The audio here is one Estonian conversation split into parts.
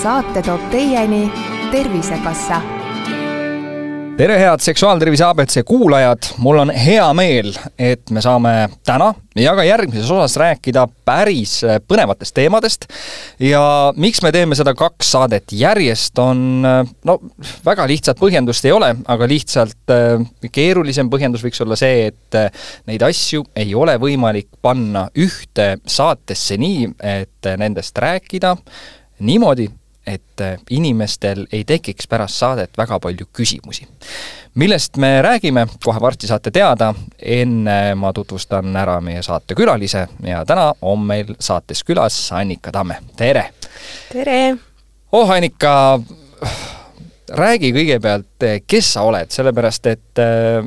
saate toob teieni Tervisekassa tere, head Seksuaaltervise abc kuulajad, mul on hea meel, et me saame täna ja ka järgmises osas rääkida päris põnevatest teemadest. ja miks me teeme seda kaks saadet järjest, on no väga lihtsat põhjendust ei ole, aga lihtsalt äh, keerulisem põhjendus võiks olla see, et äh, neid asju ei ole võimalik panna ühte saatesse nii, et nendest rääkida niimoodi, et äh, inimestel ei tekiks pärast saadet väga palju küsimusi. millest me räägime, kohe varsti saate teada, enne ma tutvustan ära meie saatekülalise ja täna on meil saates külas Annika Tamme, tere! tere! oh Annika, räägi kõigepealt, kes sa oled, sellepärast et äh,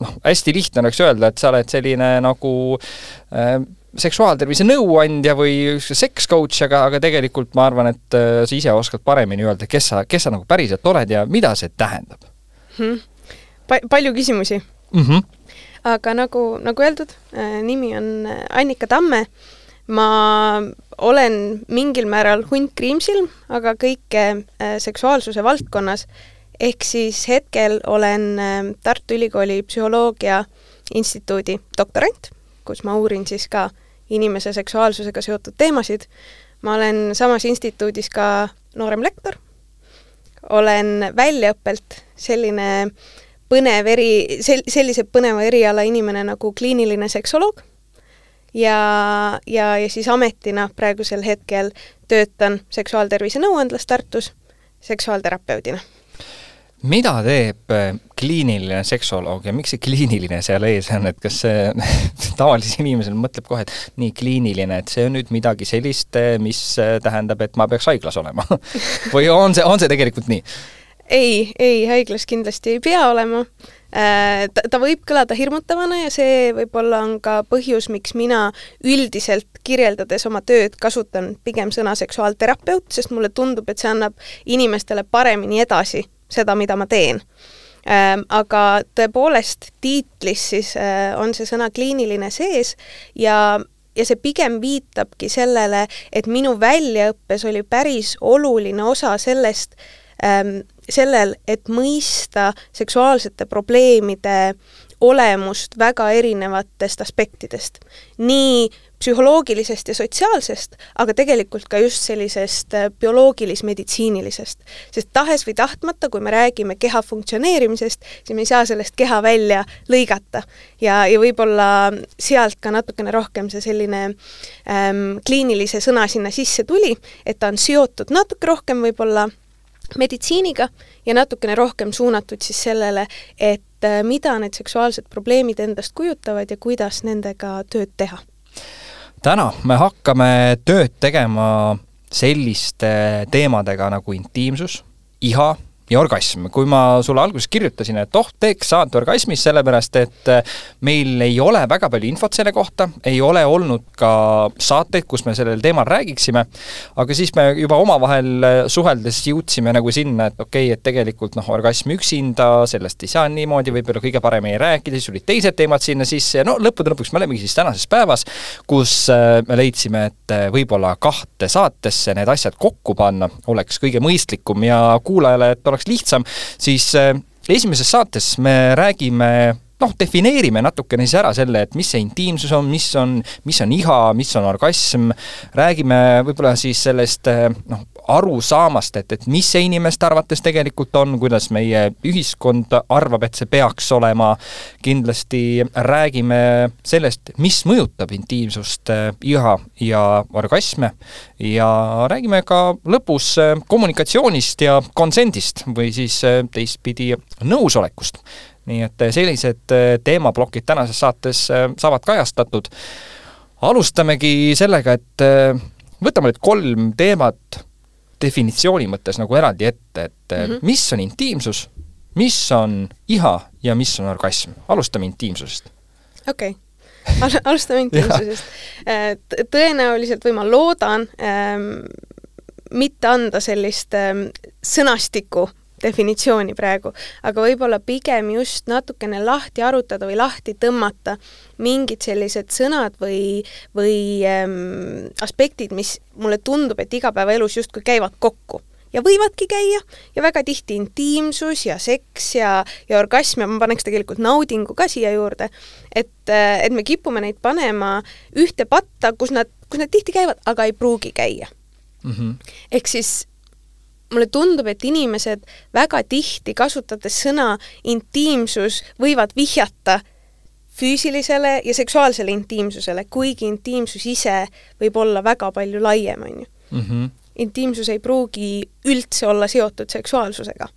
noh, hästi lihtne oleks öelda, et sa oled selline nagu äh, seksuaaltervise nõuandja või seks coach, aga, aga tegelikult ma arvan, et äh, sa ise oskad paremini öelda, kes sa, kes sa nagu päriselt oled ja mida see tähendab hmm.? Pa-, palju küsimusi mm. -hmm. aga nagu, nagu öeldud äh,, nimi on äh, Annika Tamme, ma olen mingil määral hunt kriimsilm, aga kõike äh, seksuaalsuse valdkonnas, ehk siis hetkel olen äh, Tartu Ülikooli psühholoogia instituudi doktorant kus ma uurin siis ka inimese seksuaalsusega seotud teemasid. ma olen samas instituudis ka noorem lektor, olen väljaõppelt selline põnev eri, sel-, sellise põneva eriala inimene nagu kliiniline seksoloog ja, ja, ja siis ametina praegusel hetkel töötan seksuaaltervise nõuandlas Tartus seksuaalterapeudina mida teeb äh, kliiniline seksoloog ja miks see kliiniline seal ees on, et kas see tavalisel inimesel mõtleb kohe, et nii kliiniline, et see on nüüd midagi sellist, äh, mis äh, tähendab, et ma peaks haiglas olema või on see, on see tegelikult nii? ei, ei, haiglas kindlasti ei pea olema. Ta, ta võib kõlada hirmutavana ja see võib-olla on ka põhjus, miks mina üldiselt kirjeldades oma tööd kasutan pigem sõna seksuaalterapeut, sest mulle tundub, et see annab inimestele paremini edasi seda, mida ma teen. Ähm, aga tõepoolest tiitlis siis äh, on see sõna kliiniline sees ja ja see pigem viitabki sellele, et minu väljaõppes oli päris oluline osa sellest ähm,, sellel, et mõista seksuaalsete probleemide olemust väga erinevatest aspektidest. nii psühholoogilisest ja sotsiaalsest, aga tegelikult ka just sellisest äh, bioloogilis-meditsiinilisest. sest tahes või tahtmata, kui me räägime keha funktsioneerimisest, siis me ei saa sellest keha välja lõigata. ja, ja võib-olla sealt ka natukene rohkem see selline ähm, kliinilise sõna sinna sisse tuli, et ta on seotud natuke rohkem võib-olla meditsiiniga ja natukene rohkem suunatud siis sellele, et äh, mida need seksuaalsed probleemid endast kujutavad ja kuidas nendega tööd teha. Täna me hakkame tööd tegema selliste teemadega nagu intiimsus, iha ja orgasm. kui ma sulle alguses kirjutasin, et oh, teeks saate orgasmist, sellepärast et äh, meil ei ole väga palju infot selle kohta, ei ole olnud ka saateid, kus me sellel teemal räägiksime, aga siis me juba omavahel äh, suheldes jõudsime nagu sinna, et okei okay,, et tegelikult noh, orgasm üksinda, sellest ei saa niimoodi võib-olla kõige paremini rääkida, siis olid teised teemad sinna sisse ja no lõppude lõpuks me olemegi siis tänases päevas, kus äh, me leidsime, et võib-olla kahte saatesse need asjad kokku panna oleks kõige mõistlikum ja kuulajale, et oleks oleks lihtsam, siis äh, esimeses saates me räägime noh, defineerime natukene siis ära selle, et mis see intiimsus on, mis on, mis on iha, mis on orgasm, räägime võib-olla siis sellest äh, noh, arusaamast, et, et mis see inimeste arvates tegelikult on, kuidas meie ühiskond arvab, et see peaks olema, kindlasti räägime sellest, mis mõjutab intiimsust, äh, iha ja orgasme ja räägime ka lõpus äh, kommunikatsioonist ja konsendist või siis äh, teistpidi nõusolekust. nii et sellised teemaplokid tänases saates saavad kajastatud. alustamegi sellega, et võtame nüüd kolm teemat definitsiooni mõttes nagu eraldi ette, et mm -hmm. mis on intiimsus, mis on iha ja mis on orgasm. alustame intiimsusest. okei okay. Al, alustame intiimsusest äh, tõenäoliselt või ma loodan ähm, mitte anda sellist ähm, sõnastikku definitsiooni praegu, aga võib-olla pigem just natukene lahti arutada või lahti tõmmata mingid sellised sõnad või, või ähm, aspektid, mis mulle tundub, et igapäevaelus justkui käivad kokku ja võivadki käia ja väga tihti intiimsus ja seks ja, ja orgasm ja ma paneks tegelikult naudingu ka siia juurde, et, et me kipume neid panema ühte patta, kus nad, kus nad tihti käivad, aga ei pruugi käia mm. -hmm. ehk siis mulle tundub, et inimesed väga tihti, kasutades sõna intiimsus, võivad vihjata füüsilisele ja seksuaalsele intiimsusele, kuigi intiimsus ise võib olla väga palju laiem, on ju. Mhm. intiimsus ei pruugi üldse olla seotud seksuaalsusega.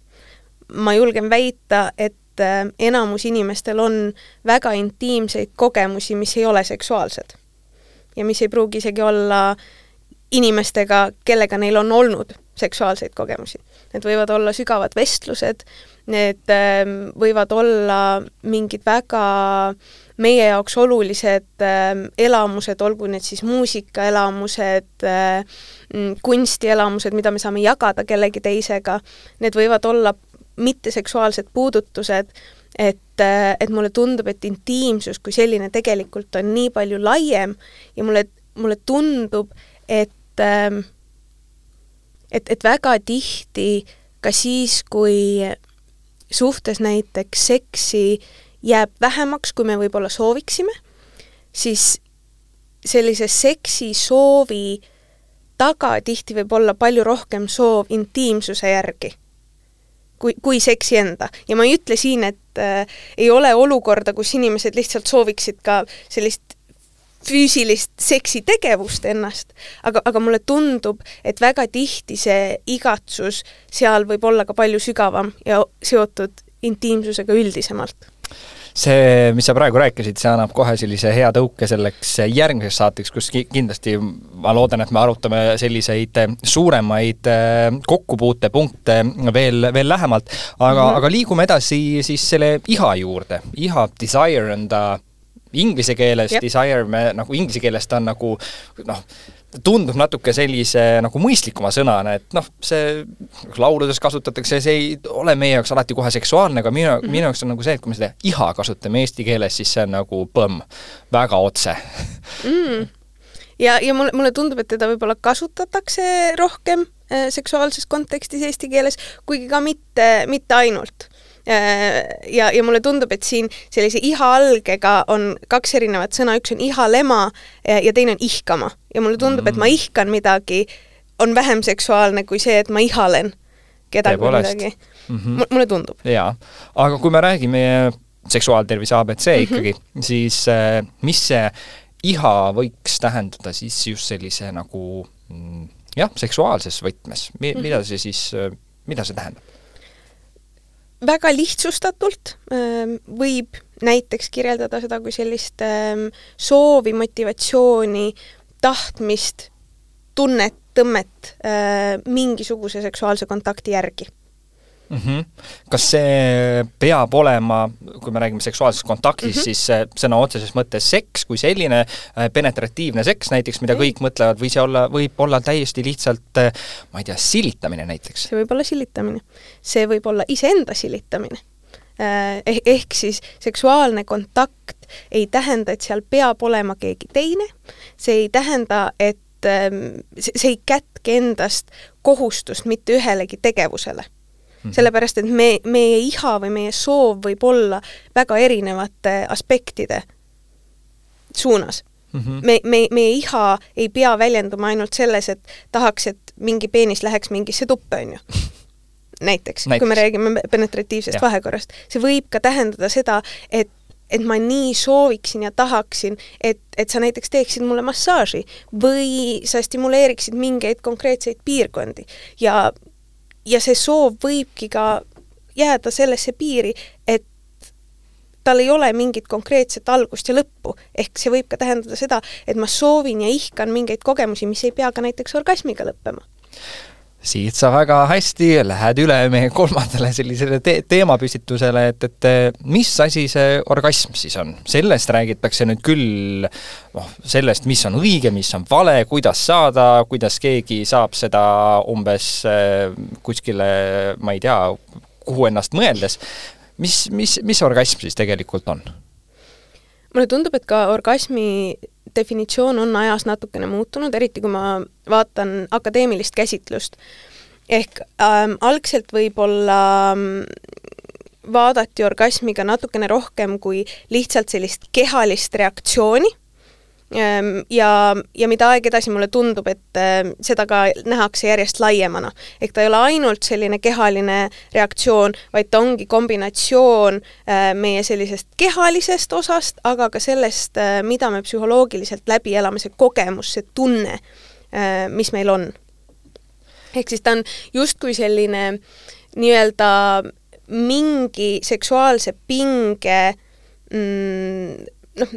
ma julgen väita, et äh, enamus inimestel on väga intiimseid kogemusi, mis ei ole seksuaalsed. ja mis ei pruugi isegi olla inimestega, kellega neil on olnud seksuaalseid kogemusi. Need võivad olla sügavad vestlused, need ähm, võivad olla mingid väga meie jaoks olulised ähm, elamused, olgu need siis muusikaelamused, äh, mm, kunstielamused, mida me saame jagada kellegi teisega, need võivad olla mitteseksuaalsed puudutused, et, äh, et mulle tundub, et intiimsus kui selline tegelikult on nii palju laiem ja mulle, mulle tundub, et ähm, et, et väga tihti ka siis, kui suhtes näiteks seksi jääb vähemaks, kui me võib-olla sooviksime, siis sellise seksisoovi taga tihti võib olla palju rohkem soov intiimsuse järgi kui, kui seksi enda. ja ma ei ütle siin, et äh, ei ole olukorda, kus inimesed lihtsalt sooviksid ka sellist füüsilist seksitegevust ennast, aga, aga mulle tundub, et väga tihti see igatsus seal võib olla ka palju sügavam ja seotud intiimsusega üldisemalt see, mis sa praegu rääkisid, see annab kohe sellise hea tõuke selleks järgmiseks saateks, kus kindlasti ma loodan, et me arutame selliseid suuremaid äh, kokkupuutepunkte veel, veel lähemalt, aga mm, -hmm. aga liigume edasi siis selle iha juurde. iha, desire on ta inglise keeles yep. desire me nagu inglise keeles ta on nagu noh, tundub natuke sellise nagu mõistlikuma sõnana, et noh, see lauludes kasutatakse, see ei ole meie jaoks alati kohe seksuaalne, aga minu mm, -hmm. minu jaoks on nagu see, et kui me seda iha kasutame eesti keeles, siis see on nagu põmm, väga otse mm. ja, ja mulle, mulle tundub, et teda võib-olla kasutatakse rohkem äh, seksuaalses kontekstis eesti keeles, kuigi ka mitte, mitte ainult ja, ja mulle tundub, et siin sellise iha-algega on kaks erinevat sõna, üks on ihalema ja, ja teine on ihkama. ja mulle tundub, et ma mm. ihkan midagi, on vähem seksuaalne kui see, et ma ihalen kedagi või midagi mm. -hmm. mulle tundub. jaa, aga kui me räägime seksuaaltervise abc mm -hmm. ikkagi, siis äh, mis see iha võiks tähendada siis just sellise nagu mm, jah, seksuaalses võtmes, mida mhm. see siis, äh, mida see tähendab? Väga lihtsustatult ähm, võib näiteks kirjeldada seda kui sellist ähm, soovi, motivatsiooni, tahtmist, tunnet, tõmmet äh, mingisuguse seksuaalse kontakti järgi mm. -hmm. kas see peab olema, kui me räägime seksuaalsest kontaktist mm, -hmm. siis sõna otseses mõttes seks kui selline, äh, penetratiivne seks näiteks, mida kõik mõtlevad, või see olla, võib olla täiesti lihtsalt äh, ma ei tea, silitamine näiteks? see võib olla silitamine. see võib olla iseenda silitamine äh, eh,. Ehk siis seksuaalne kontakt ei tähenda, et seal peab olema keegi teine, see ei tähenda, et ähm, see ei kätke endast kohustust mitte ühelegi tegevusele. Sellepärast, et me, meie iha või meie soov võib olla väga erinevate aspektide suunas mm. -hmm. me, me, meie iha ei pea väljenduma ainult selles, et tahaks, et mingi peenis läheks mingisse tuppe, on ju näiteks, näiteks., kui me räägime penetratiivsest ja. vahekorrast. see võib ka tähendada seda, et et ma nii sooviksin ja tahaksin, et, et sa näiteks teeksid mulle massaaži või sa stimuleeriksid mingeid konkreetseid piirkondi ja ja see soov võibki ka jääda sellesse piiri, et tal ei ole mingit konkreetset algust ja lõppu, ehk see võib ka tähendada seda, et ma soovin ja ihkan mingeid kogemusi, mis ei pea ka näiteks orgasmiga lõppema siit sa väga hästi lähed üle meie kolmandale sellisele te teemapüstitusele, et, et mis asi see orgasm siis on? sellest räägitakse nüüd küll noh, sellest, mis on õige, mis on vale, kuidas saada, kuidas keegi saab seda umbes äh, kuskile, ma ei tea, kuhu ennast mõeldes, mis, mis, mis orgasm siis tegelikult on? mulle tundub, et ka orgasmi definitsioon on ajas natukene muutunud, eriti kui ma vaatan akadeemilist käsitlust. ehk ähm, algselt võib-olla ähm, vaadati orgasmiga natukene rohkem kui lihtsalt sellist kehalist reaktsiooni ja, ja mida aeg edasi mulle tundub, et ehm, seda ka nähakse järjest laiemana. ehk ta ei ole ainult selline kehaline reaktsioon, vaid ta ongi kombinatsioon ehm, meie sellisest kehalisest osast, aga ka sellest, mida me psühholoogiliselt läbi elame, see kogemus, see tunne, mis meil on. ehk siis ta on justkui selline nii-öelda mingi seksuaalse pinge mm, noh,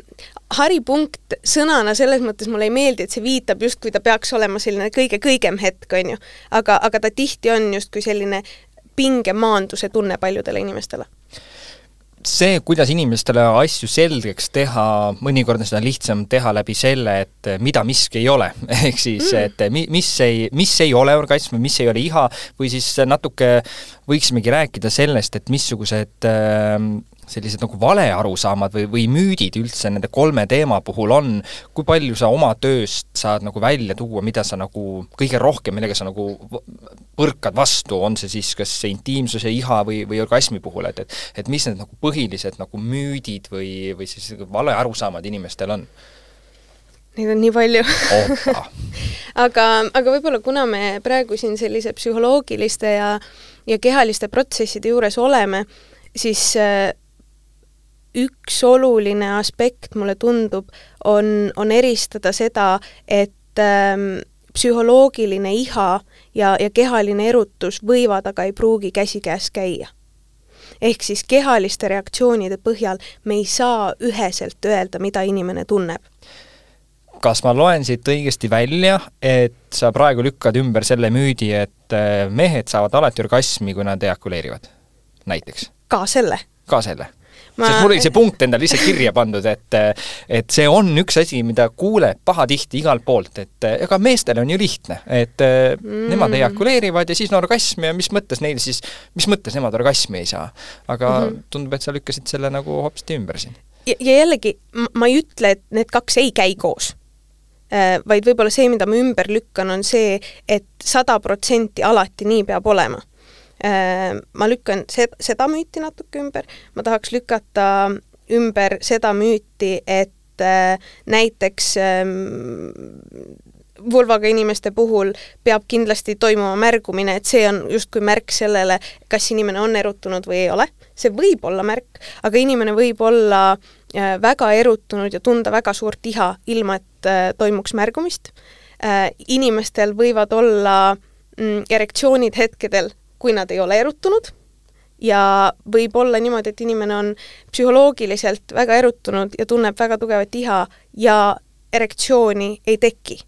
haripunkt sõnana selles mõttes mulle ei meeldi, et see viitab justkui ta peaks olema selline kõige kõigem hetk, on ju. aga, aga ta tihti on justkui selline pingemaanduse tunne paljudele inimestele see, kuidas inimestele asju selgeks teha, mõnikord on seda lihtsam teha läbi selle, et mida miski ei ole. ehk siis mm., et mi-, mis ei, mis ei ole orgasm, mis ei ole iha, või siis natuke võiksimegi rääkida sellest, et missugused äh, sellised nagu valearusaamad või, või müüdid üldse nende kolme teema puhul on, kui palju sa oma tööst saad nagu välja tuua, mida sa nagu kõige rohkem, millega sa nagu põrkad vastu, on see siis kas see intiimsuse, iha või, või orgasmi puhul, et, et et mis need nagu põhilised nagu müüdid või, või siis valearusaamad inimestel on? Neid on nii palju. Aga, aga võib-olla kuna me praegu siin sellise psühholoogiliste ja ja kehaliste protsesside juures oleme, siis äh, üks oluline aspekt, mulle tundub, on, on eristada seda, et ähm, psühholoogiline iha ja, ja kehaline erutus võivad, aga ei pruugi käsikäes käia. ehk siis kehaliste reaktsioonide põhjal me ei saa üheselt öelda, mida inimene tunneb kas ma loen siit õigesti välja, et sa praegu lükkad ümber selle müüdi, et äh, mehed saavad alati orgasmi, kui nad ejakuleerivad, näiteks? ka selle. ka selle ma... sest mul oli see punkt endale ise kirja pandud, et et see on üks asi, mida kuuleb pahatihti igalt poolt, et ega meestel on ju lihtne, et mm. nemad ejakuleerivad ja siis on orgasm ja mis mõttes neil siis, mis mõttes nemad orgasmi ei saa. aga mm -hmm. tundub, et sa lükkasid selle nagu hoopis ümber siin. ja, jällegi, ma ei ütle, et need kaks ei käi koos äh, vaid võib-olla see, mida ma ümber lükkan, on see, et sada protsenti alati nii peab olema Äh, ma lükkan seda, seda müüti natuke ümber, ma tahaks lükata ümber seda müüti, et äh, näiteks ähm, vulvaga inimeste puhul peab kindlasti toimuma märgumine, et see on justkui märk sellele, kas inimene on erutunud või ei ole. see võib olla märk, aga inimene võib olla äh, väga erutunud ja tunda väga suurt iha, ilma et toimuks märgumist. inimestel võivad olla mm, erektsioonid hetkedel, kui nad ei ole erutunud ja võib olla niimoodi, et inimene on psühholoogiliselt väga erutunud ja tunneb väga tugevat iha ja erektsiooni ei teki.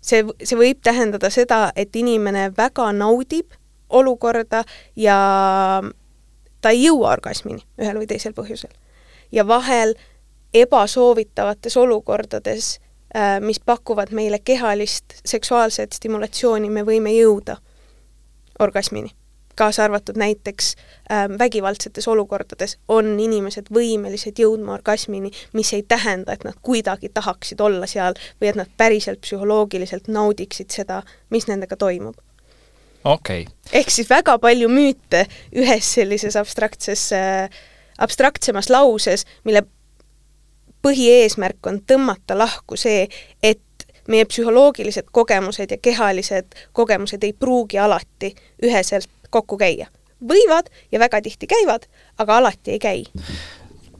see, see võib tähendada seda, et inimene väga naudib olukorda ja ta ei jõua orgasmini ühel või teisel põhjusel. ja vahel ebasoovitavates olukordades, äh, mis pakuvad meile kehalist seksuaalset stimulatsiooni, me võime jõuda orgasmini. kaasa arvatud näiteks äh, vägivaldsetes olukordades on inimesed võimelised jõudma orgasmini, mis ei tähenda, et nad kuidagi tahaksid olla seal või et nad päriselt psühholoogiliselt naudiksid seda, mis nendega toimub okei okay.. ehk siis väga palju müüte ühes sellises abstraktses äh,, abstraktsemas lauses, mille põhieesmärk on tõmmata lahku see, et meie psühholoogilised kogemused ja kehalised kogemused ei pruugi alati üheselt kokku käia. võivad ja väga tihti käivad, aga alati ei käi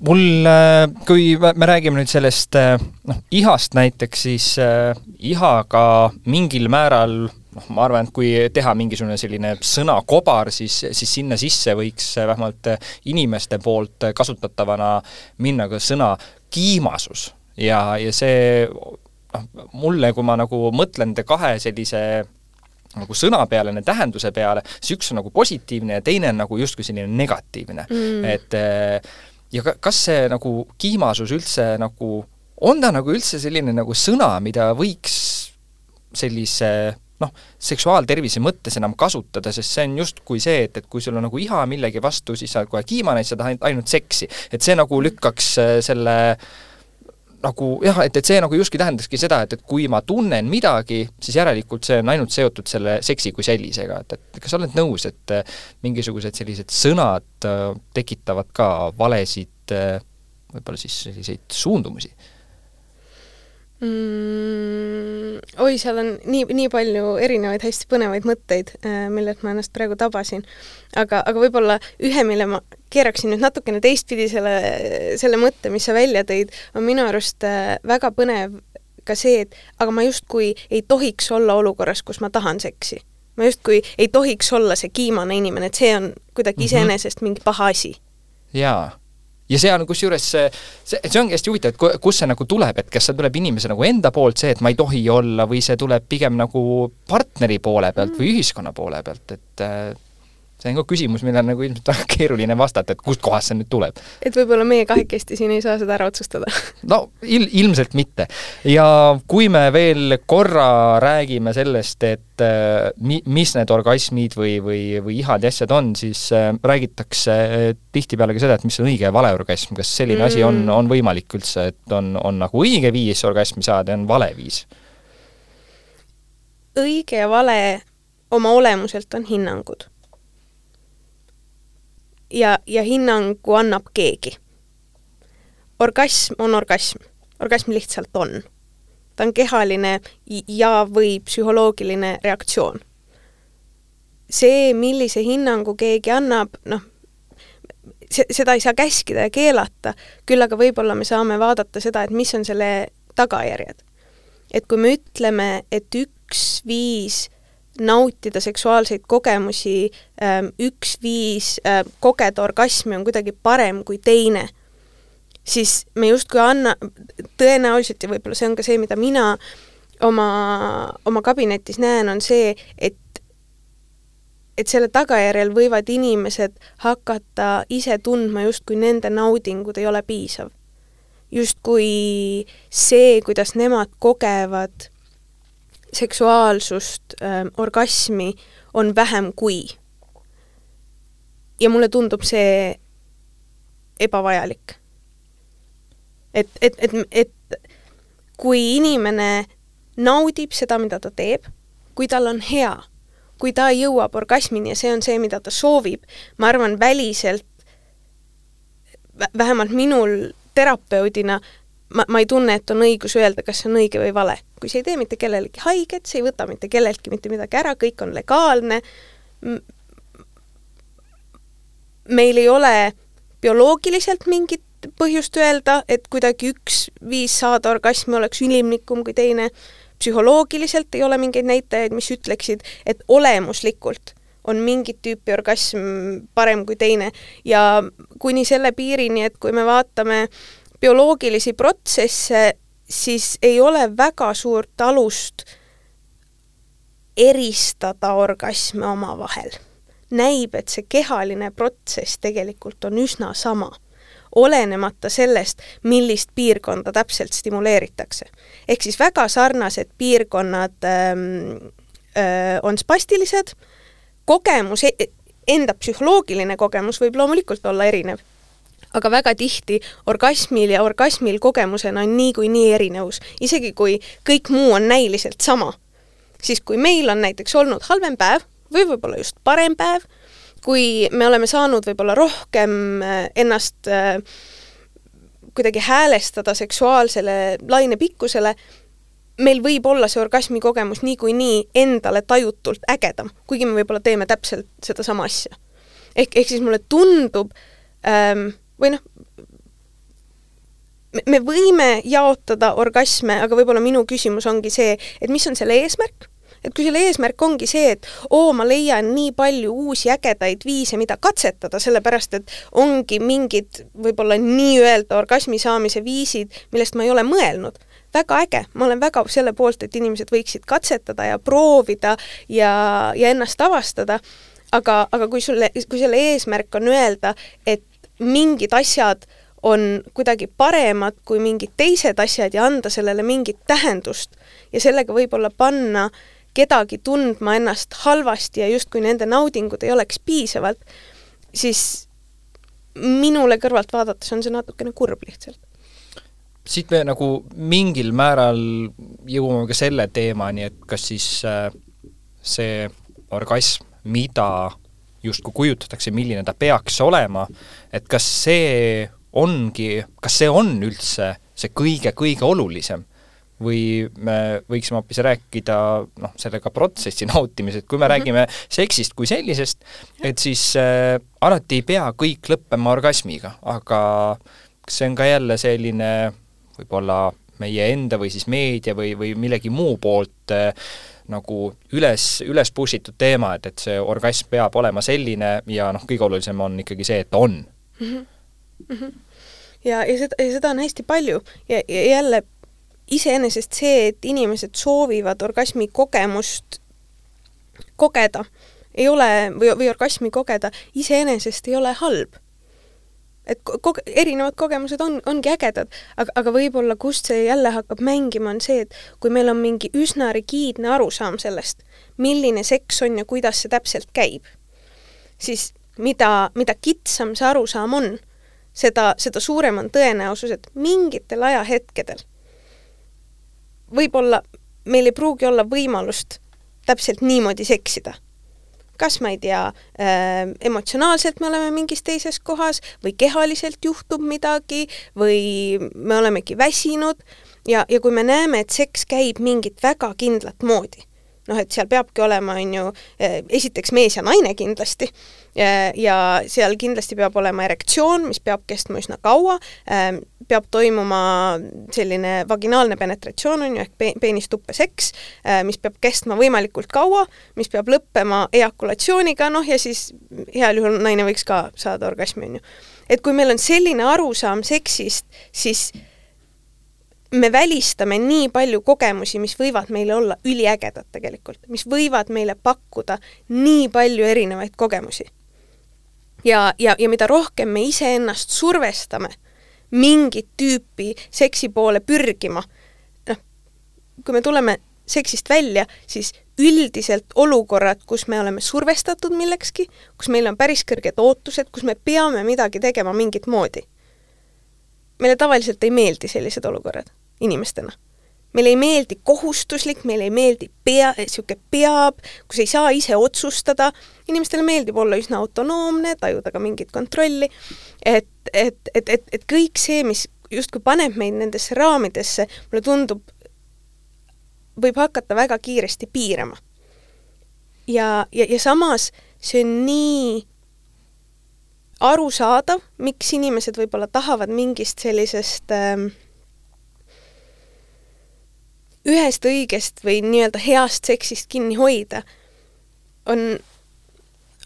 mul, äh, kui me räägime nüüd sellest äh, noh, ihast näiteks, siis äh, ihaga mingil määral noh, ma arvan, et kui teha mingisugune selline sõnakobar, siis, siis sinna sisse võiks vähemalt inimeste poolt kasutatavana minna ka sõna kiimasus. Ja, ja see noh, mulle, kui ma nagu mõtlen nende kahe sellise nagu sõna peale, nende tähenduse peale, siis üks on nagu positiivne ja teine on nagu justkui selline negatiivne. Mm.. et eh, ja kas see nagu kiimasus üldse nagu, on ta nagu üldse selline nagu sõna, mida võiks sellise noh, seksuaaltervise mõttes enam kasutada, sest see on justkui see, et, et kui sul on nagu iha millegi vastu, siis sa kohe kiimane, siis sa tahad ainult seksi. et see nagu lükkaks eh, selle nagu jah, et, et see nagu justkui tähendakski seda, et, et kui ma tunnen midagi, siis järelikult see on ainult seotud selle seksi kui sellisega, et, et kas sa oled nõus, et äh, mingisugused sellised sõnad äh, tekitavad ka valesid äh, võib-olla siis selliseid suundumusi? Mm,? oi, seal on nii, nii palju erinevaid hästi põnevaid mõtteid, äh, millelt ma ennast praegu tabasin. aga, aga võib-olla ühe, mille ma keeraksin nüüd natukene teistpidi selle, selle mõtte, mis sa välja tõid, on minu arust äh, väga põnev ka see, et aga ma justkui ei tohiks olla olukorras, kus ma tahan seksi. ma justkui ei tohiks olla see kiimane inimene, et see on kuidagi mm -hmm. iseenesest mingi paha asi. jaa ja see on kusjuures see, see, ongi hästi huvitav, et kust see nagu tuleb, et kas see tuleb inimese nagu enda poolt, see, et ma ei tohi olla, või see tuleb pigem nagu partneri poole pealt mm. või ühiskonna poole pealt, et äh, see on ka küsimus, millele on nagu ilmselt väga keeruline vastata, et kustkohast see nüüd tuleb. et võib-olla meie kahekesti siin ei saa seda ära otsustada no il-, ilmselt mitte. ja kui me veel korra räägime sellest, et äh, mi-, mis need orgasmid või, või, või ihad ja asjad on, siis äh, räägitakse tihtipeale ka seda, et mis on õige ja vale orgasm, kas selline mm. asi on, mm. on võimalik üldse, et on, on nagu õige viis orgasmi saada ja on vale viis? õige ja vale oma olemuselt on hinnangud ja, ja hinnangu annab keegi. orgasm on orgasm, orgasm lihtsalt on. ta on kehaline ja või psühholoogiline reaktsioon. see, millise hinnangu keegi annab, noh, seda ei saa käskida ja keelata, küll aga võib-olla me saame vaadata seda, et mis on selle tagajärjed. et kui me ütleme, et üks viis nautida seksuaalseid kogemusi, ähm, üks viis äh, kogeda orgasmi on kuidagi parem kui teine, siis me justkui anna, tõenäoliselt ja võib-olla see on ka see, mida mina oma, oma kabinetis näen, on see, et et selle tagajärjel võivad inimesed hakata ise tundma, justkui nende naudingud ei ole piisav. justkui see, kuidas nemad kogevad seksuaalsust äh,, orgasmi on vähem kui. ja mulle tundub see ebavajalik. et, et, et, et kui inimene naudib seda, mida ta teeb, kui tal on hea, kui ta jõuab orgasmini ja see on see, mida ta soovib, ma arvan, väliselt vähemalt minul terapeudina ma, ma ei tunne, et on õigus öelda, kas see on õige või vale. kui see ei tee mitte kellelegi haiget, see ei võta mitte kelleltki mitte midagi ära, kõik on legaalne, meil ei ole bioloogiliselt mingit põhjust öelda, et kuidagi üks viis saada orgasmi oleks ülimlikum kui teine, psühholoogiliselt ei ole mingeid näitajaid, mis ütleksid, et olemuslikult on mingit tüüpi orgasm parem kui teine ja kuni selle piirini, et kui me vaatame äh, bioloogilisi protsesse, siis ei ole väga suurt alust eristada orgasme omavahel. näib, et see kehaline protsess tegelikult on üsna sama, olenemata sellest, millist piirkonda täpselt stimuleeritakse. ehk siis väga sarnased piirkonnad ähm, äh, on spastilised, kogemus, e-, enda psühholoogiline kogemus võib loomulikult olla erinev aga väga tihti orgasmil ja orgasmil kogemusena on niikuinii erinevus, isegi kui kõik muu on näiliselt sama. siis kui meil on näiteks olnud halvem päev või võib-olla just parem päev, kui me oleme saanud võib-olla rohkem äh, ennast äh, kuidagi häälestada seksuaalsele lainepikkusele, meil võib olla see orgasmi kogemus niikuinii endale tajutult ägedam, kuigi me võib-olla teeme täpselt sedasama asja. ehk, ehk siis mulle tundub ähm, või noh, me võime jaotada orgasme, aga võib-olla minu küsimus ongi see, et mis on selle eesmärk? Et kui selle eesmärk ongi see, et oo, ma leian nii palju uusi ägedaid viise, mida katsetada, sellepärast et ongi mingid võib-olla nii-öelda orgasmi saamise viisid, millest ma ei ole mõelnud, väga äge, ma olen väga selle poolt, et inimesed võiksid katsetada ja proovida ja, ja ennast avastada, aga, aga kui sulle, kui selle eesmärk on öelda, et mingid asjad on kuidagi paremad kui mingid teised asjad ja anda sellele mingit tähendust ja sellega võib-olla panna kedagi tundma ennast halvasti ja justkui nende naudingud ei oleks piisavalt, siis minule kõrvalt vaadates on see natukene kurb lihtsalt. siit me nagu mingil määral jõuame ka selle teemani, et kas siis äh, see orgasm, mida justkui kujutatakse, milline ta peaks olema, et kas see ongi, kas see on üldse see kõige-kõige olulisem või me võiksime hoopis rääkida noh, sellega protsessi nautimisest, kui me mm -hmm. räägime seksist kui sellisest, et siis äh, alati ei pea kõik lõppema orgasmiga, aga kas see on ka jälle selline võib-olla meie enda või siis meedia või, või millegi muu poolt äh, nagu üles, üles push itud teema, et, et see orgasm peab olema selline ja noh, kõige olulisem on ikkagi see, et ta on mm. -hmm. Mm -hmm. ja, ja seda, ja seda on hästi palju ja, ja jälle iseenesest see, et inimesed soovivad orgasmi kogemust kogeda, ei ole, või, või orgasmi kogeda, iseenesest ei ole halb et koge-, erinevad kogemused on, ongi ägedad, aga, aga võib-olla kust see jälle hakkab mängima, on see, et kui meil on mingi üsna rigiidne arusaam sellest, milline seks on ja kuidas see täpselt käib, siis mida, mida kitsam see arusaam on, seda, seda suurem on tõenäosus, et mingitel ajahetkedel võib-olla meil ei pruugi olla võimalust täpselt niimoodi seksida kas ma ei tea äh,, emotsionaalselt me oleme mingis teises kohas või kehaliselt juhtub midagi või me olemegi väsinud. Ja, ja kui me näeme, et seks käib mingit väga kindlat moodi, noh, et seal peabki olema, on ju, äh, esiteks mees ja naine kindlasti ja, seal kindlasti peab olema erektsioon, mis peab kestma üsna kaua äh,, peab toimuma selline vaginaalne penetratsioon, on ju, ehk pe-, peenistupeseks, äh, mis peab kestma võimalikult kaua, mis peab lõppema ejakulatsiooniga, noh ja siis heal juhul naine võiks ka saada orgasmi, on ju. et kui meil on selline arusaam seksist, siis me välistame nii palju kogemusi, mis võivad meile olla üliägedad tegelikult, mis võivad meile pakkuda nii palju erinevaid kogemusi. Ja, ja, ja mida rohkem me iseennast survestame mingit tüüpi seksi poole pürgima. noh, kui me tuleme seksist välja, siis üldiselt olukorrad, kus me oleme survestatud millekski, kus meil on päris kõrged ootused, kus me peame midagi tegema mingit moodi. meile tavaliselt ei meeldi sellised olukorrad inimestena. Meile ei meeldi kohustuslik, meile ei meeldi pea, niisugune peab, kus ei saa ise otsustada, inimestele meeldib olla üsna autonoomne, tajuda ka mingit kontrolli, et, et, et, et, et kõik see, mis justkui paneb meid nendesse raamidesse, mulle tundub, võib hakata väga kiiresti piirama. ja, ja, ja samas see on nii arusaadav, miks inimesed võib-olla tahavad mingist sellisest äh, ühest õigest või nii-öelda heast seksist kinni hoida, on,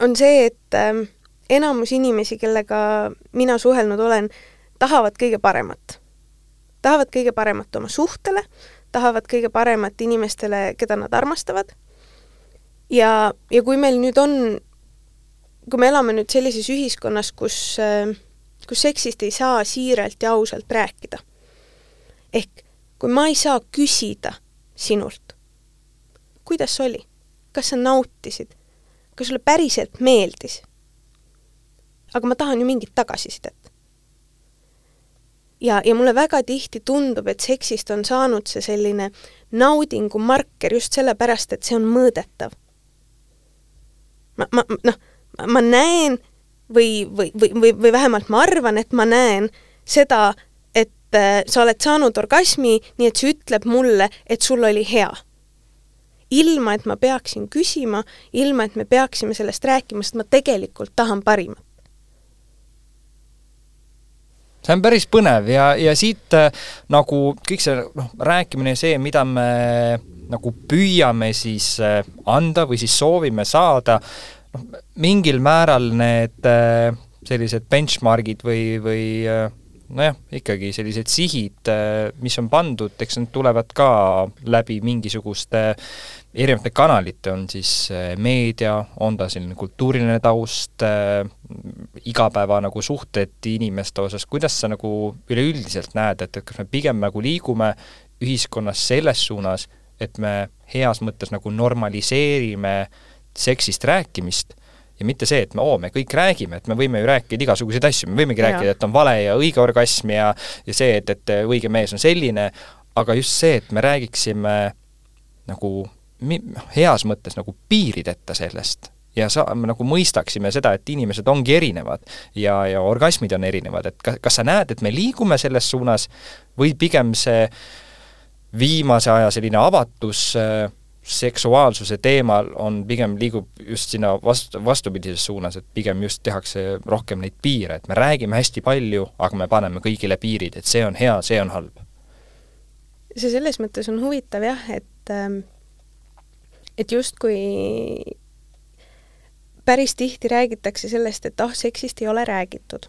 on see, et äh, enamus inimesi, kellega mina suhelnud olen, tahavad kõige paremat. tahavad kõige paremat oma suhtele, tahavad kõige paremat inimestele, keda nad armastavad. ja, ja kui meil nüüd on, kui me elame nüüd sellises ühiskonnas, kus, kus seksist ei saa siiralt ja ausalt rääkida, ehk kui ma ei saa küsida sinult, kuidas oli, kas sa nautisid, kas sulle päriselt meeldis aga ma tahan ju mingit tagasisidet. ja, ja mulle väga tihti tundub, et seksist on saanud see selline naudingu marker just sellepärast, et see on mõõdetav. ma, ma, noh, ma näen või, või, või, või, või vähemalt ma arvan, et ma näen seda, et äh, sa oled saanud orgasmi, nii et see ütleb mulle, et sul oli hea. Ilma, et ma peaksin küsima, ilma, et me peaksime sellest rääkima, sest ma tegelikult tahan parimat. See on päris põnev ja, ja siit äh, nagu kõik see noh, rääkimine ja see, mida me nagu püüame siis äh, anda või siis soovime saada, noh, mingil määral need sellised benchmargid või, või nojah, ikkagi sellised sihid, mis on pandud, eks need tulevad ka läbi mingisuguste erinevate kanalite, on siis äh, meedia, on ta selline kultuuriline taust äh,, igapäeva nagu suhted inimeste osas, kuidas sa nagu üleüldiselt näed, et, et kas me pigem nagu liigume ühiskonnas selles suunas, et me heas mõttes nagu normaliseerime seksist rääkimist ja mitte see, et me, oo, me kõik räägime, et me võime ju rääkida igasuguseid asju, me võimegi Jaa. rääkida, et on vale ja õige orgasm ja ja see, et, et õige mees on selline, aga just see, et me räägiksime nagu mi-, heas mõttes nagu piirideta sellest ja sa-, nagu mõistaksime seda, et inimesed ongi erinevad ja, ja orgasmid on erinevad, et ka-, kas sa näed, et me liigume selles suunas või pigem see viimase aja selline avatus äh, seksuaalsuse teemal on pigem, liigub just sinna vastu, vastupidises suunas, et pigem just tehakse rohkem neid piire, et me räägime hästi palju, aga me paneme kõigile piirid, et see on hea, see on halb. see selles mõttes on huvitav jah, et ähm, et justkui päris tihti räägitakse sellest, et ah, seksist ei ole räägitud.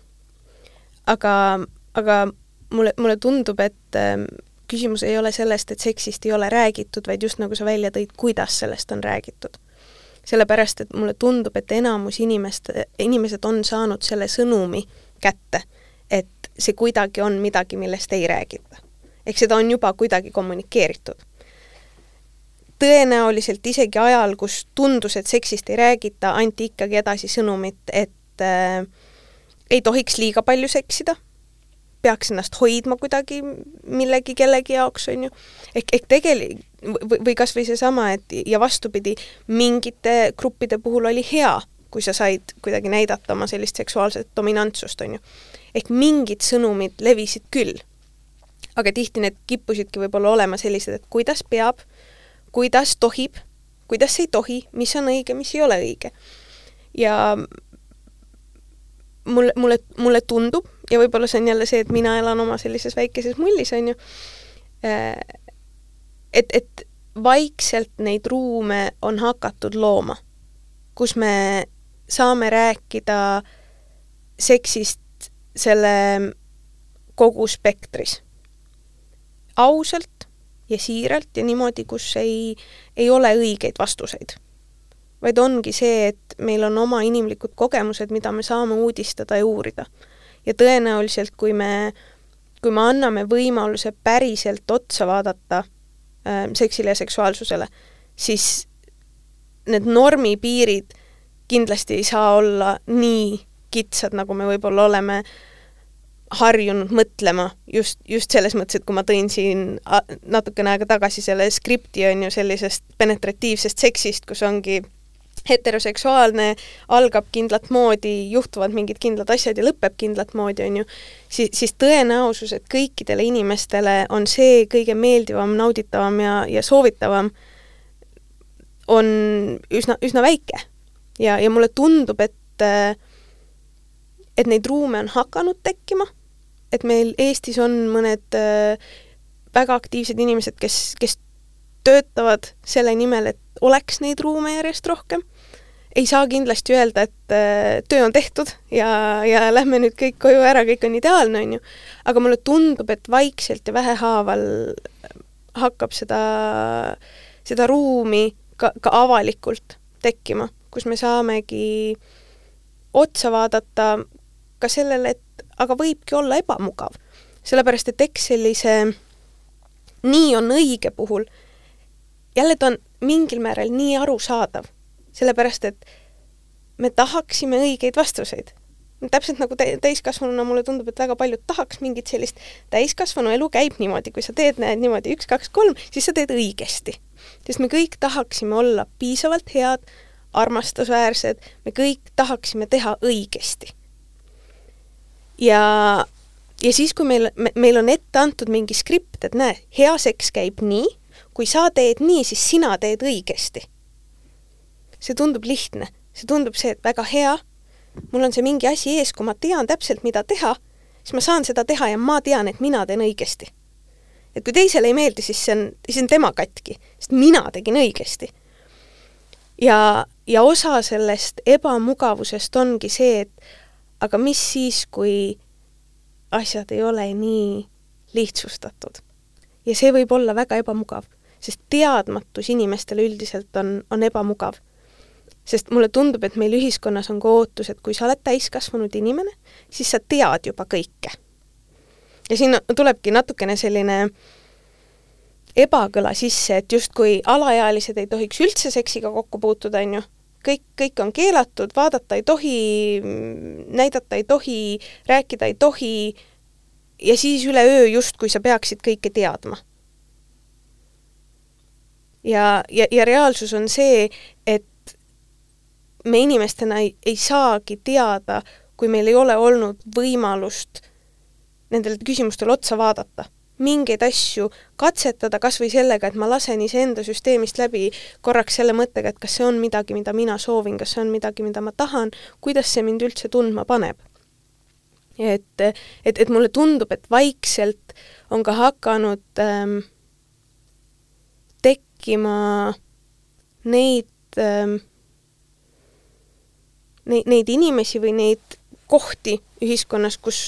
aga, aga mulle, mulle tundub, et ähm, küsimus ei ole sellest, et seksist ei ole räägitud, vaid just nagu sa välja tõid, kuidas sellest on räägitud. sellepärast, et mulle tundub, et enamus inimeste, inimesed on saanud selle sõnumi kätte, et see kuidagi on midagi, millest ei räägita. ehk seda on juba kuidagi kommunikeeritud. tõenäoliselt isegi ajal, kus tundus, et seksist ei räägita, anti ikkagi edasi sõnumit, et äh, ei tohiks liiga palju seksida peaks ennast hoidma kuidagi millegi kellegi jaoks, on ju. ehk, ehk tegeli- või, või kas või seesama, et ja vastupidi, mingite gruppide puhul oli hea, kui sa said kuidagi näidata oma sellist seksuaalset dominantsust, on ju. ehk mingid sõnumid levisid küll. aga tihti need kippusidki võib-olla olema sellised, et kuidas peab, kuidas tohib, kuidas ei tohi, mis on õige, mis ei ole õige. ja mulle, mulle, mulle tundub ja võib-olla see on jälle see, et mina elan oma sellises väikeses mullis, on ju, et, et vaikselt neid ruume on hakatud looma, kus me saame rääkida seksist selle kogu spektris. ausalt ja siiralt ja niimoodi, kus ei, ei ole õigeid vastuseid vaid ongi see, et meil on oma inimlikud kogemused, mida me saame uudistada ja uurida. Ja tõenäoliselt, kui me, kui me anname võimaluse päriselt otsa vaadata äh, seksile ja seksuaalsusele, siis need normipiirid kindlasti ei saa olla nii kitsad, nagu me võib-olla oleme harjunud mõtlema just, just selles mõttes, et kui ma tõin siin a- natukene aega tagasi selle skripti, on ju, sellisest penetratiivsest seksist, kus ongi heteroseksuaalne, algab kindlat moodi, juhtuvad mingid kindlad asjad ja lõpeb kindlat moodi, on ju, siis, siis tõenäosus, et kõikidele inimestele on see kõige meeldivam, nauditavam ja, ja soovitavam, on üsna, üsna väike. ja, ja mulle tundub, et et neid ruume on hakanud tekkima, et meil Eestis on mõned äh, väga aktiivsed inimesed, kes, kes töötavad selle nimel, et oleks neid ruume järjest rohkem. Ei saa kindlasti öelda, et äh, töö on tehtud ja, ja lähme nüüd kõik koju ära, kõik on ideaalne, on ju. aga mulle tundub, et vaikselt ja vähehaaval hakkab seda, seda ruumi ka, ka avalikult tekkima, kus me saamegi otsa vaadata ka sellele, et aga võibki olla ebamugav. sellepärast, et eks sellise nii on õige puhul jälle ta on mingil määral nii arusaadav, sellepärast et me tahaksime õigeid vastuseid. täpselt nagu tä-, täiskasvanuna mulle tundub, et väga paljud tahaks mingit sellist, täiskasvanu elu käib niimoodi, kui sa teed, näed niimoodi üks, kaks, kolm, siis sa teed õigesti. sest me kõik tahaksime olla piisavalt head, armastusväärsed, me kõik tahaksime teha õigesti. ja, ja siis, kui meil, meil on ette antud mingi skript, et näe, hea seks käib nii kui sa teed nii, siis sina teed õigesti. See tundub lihtne, see tundub see, et väga hea, mul on see mingi asi ees, kui ma tean täpselt, mida teha, siis ma saan seda teha ja ma tean, et mina teen õigesti. et kui teisele ei meeldi, siis see on, siis on tema katki, sest mina tegin õigesti. ja, ja osa sellest ebamugavusest ongi see, et aga mis siis, kui asjad ei ole nii lihtsustatud. ja see võib olla väga ebamugav sest teadmatus inimestele üldiselt on, on ebamugav. Sest mulle tundub, et meil ühiskonnas on ka ootus, et kui sa oled täiskasvanud inimene, siis sa tead juba kõike. ja siin tulebki natukene selline ebakõla sisse, et justkui alaealised ei tohiks üldse seksiga kokku puutuda, on ju, kõik, kõik on keelatud, vaadata ei tohi, näidata ei tohi, rääkida ei tohi ja siis üleöö justkui sa peaksid kõike teadma. ja, ja, ja reaalsus on see, et me inimestena ei, ei saagi teada, kui meil ei ole olnud võimalust nendele küsimustele otsa vaadata mingeid asju katsetada kas või sellega, et ma lasen iseenda süsteemist läbi korraks selle mõttega, et kas see on midagi, mida mina soovin, kas see on midagi, mida ma tahan, kuidas see mind üldse tundma paneb. et, et, et mulle tundub, et vaikselt on ka hakanud ähm, tekkima neid ähm, neid, neid inimesi või neid kohti ühiskonnas, kus,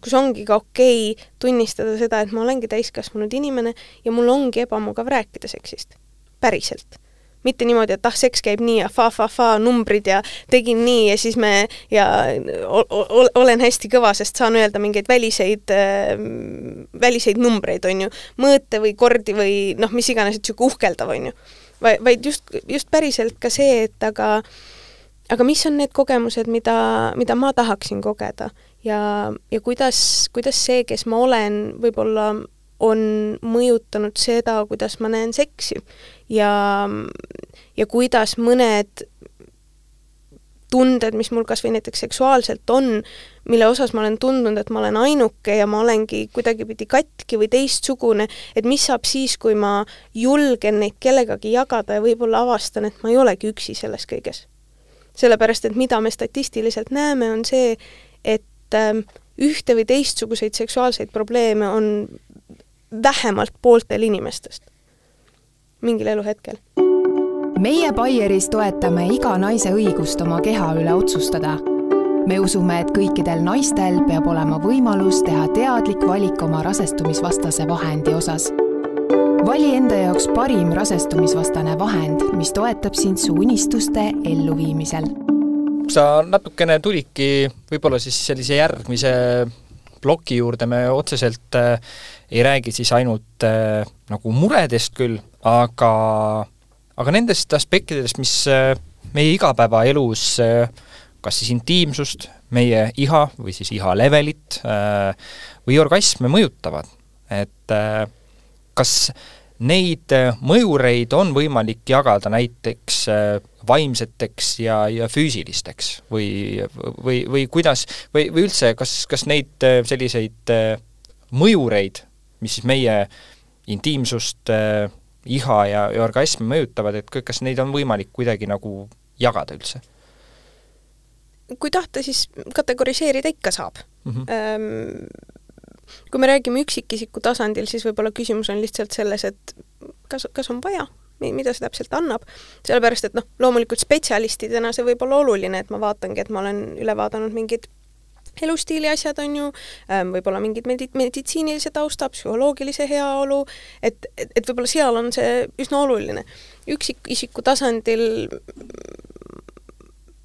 kus ongi ka okei okay tunnistada seda, et ma olengi täiskasvanud inimene ja mul ongi ebamugav rääkida seksist. päriselt. mitte niimoodi, et ah, seks käib nii ja fa-fa-fa numbrid ja tegin nii ja siis me ja olen hästi kõva, sest saan öelda mingeid väliseid äh,, väliseid numbreid, on ju, mõõte või kordi või noh, mis iganes, et niisugune uhkeldav, on ju. vaid just, just päriselt ka see, et aga äh, aga mis on need kogemused, mida, mida ma tahaksin kogeda? Ja, ja kuidas, kuidas see, kes ma olen, võib-olla on mõjutanud seda, kuidas ma näen seksi? Ja, ja kuidas mõned tunded, mis mul kas või näiteks seksuaalselt on, mille osas ma olen tundnud, et ma olen ainuke ja ma olengi kuidagipidi katki või teistsugune, et mis saab siis, kui ma julgen neid kellegagi jagada ja võib-olla avastan, et ma ei olegi üksi selles kõiges sellepärast et mida me statistiliselt näeme, on see, et ähm, ühte või teistsuguseid seksuaalseid probleeme on vähemalt pooltel inimestest mingil eluhetkel. meie Baieris toetame iga naise õigust oma keha üle otsustada. me usume, et kõikidel naistel peab olema võimalus teha teadlik valik oma rasestumisvastase vahendi osas vali enda jaoks parim rasestumisvastane vahend, mis toetab sind su unistuste elluviimisel. sa natukene tulidki võib-olla siis sellise järgmise ploki juurde, me otseselt äh, ei räägi siis ainult äh, nagu muredest küll, aga, aga nendest aspektidest, mis äh, meie igapäevaelus äh, kas siis intiimsust, meie iha või siis iha levelit äh, või orgasme mõjutavad, et äh, kas neid äh, mõjureid on võimalik jagada näiteks äh, vaimseteks ja, ja füüsilisteks või, või, või kuidas, või, või üldse, kas, kas neid äh, selliseid mõjureid, mis siis meie intiimsust, iha ja, ja orgasmi mõjutavad, et kas neid on võimalik kuidagi nagu jagada üldse? kui tahta, siis kategoriseerida ikka saab mm. -hmm kui me räägime üksikisiku tasandil, siis võib-olla küsimus on lihtsalt selles, et kas, kas on vaja, mida see täpselt annab, sellepärast et noh, loomulikult spetsialistidena see võib olla oluline, et ma vaatangi, et ma olen üle vaadanud mingid elustiili asjad, on ju, ähm, võib-olla mingid medi-, meditsiinilise tausta, psühholoogilise heaolu, et, et, et võib-olla seal on see üsna oluline. üksikisiku tasandil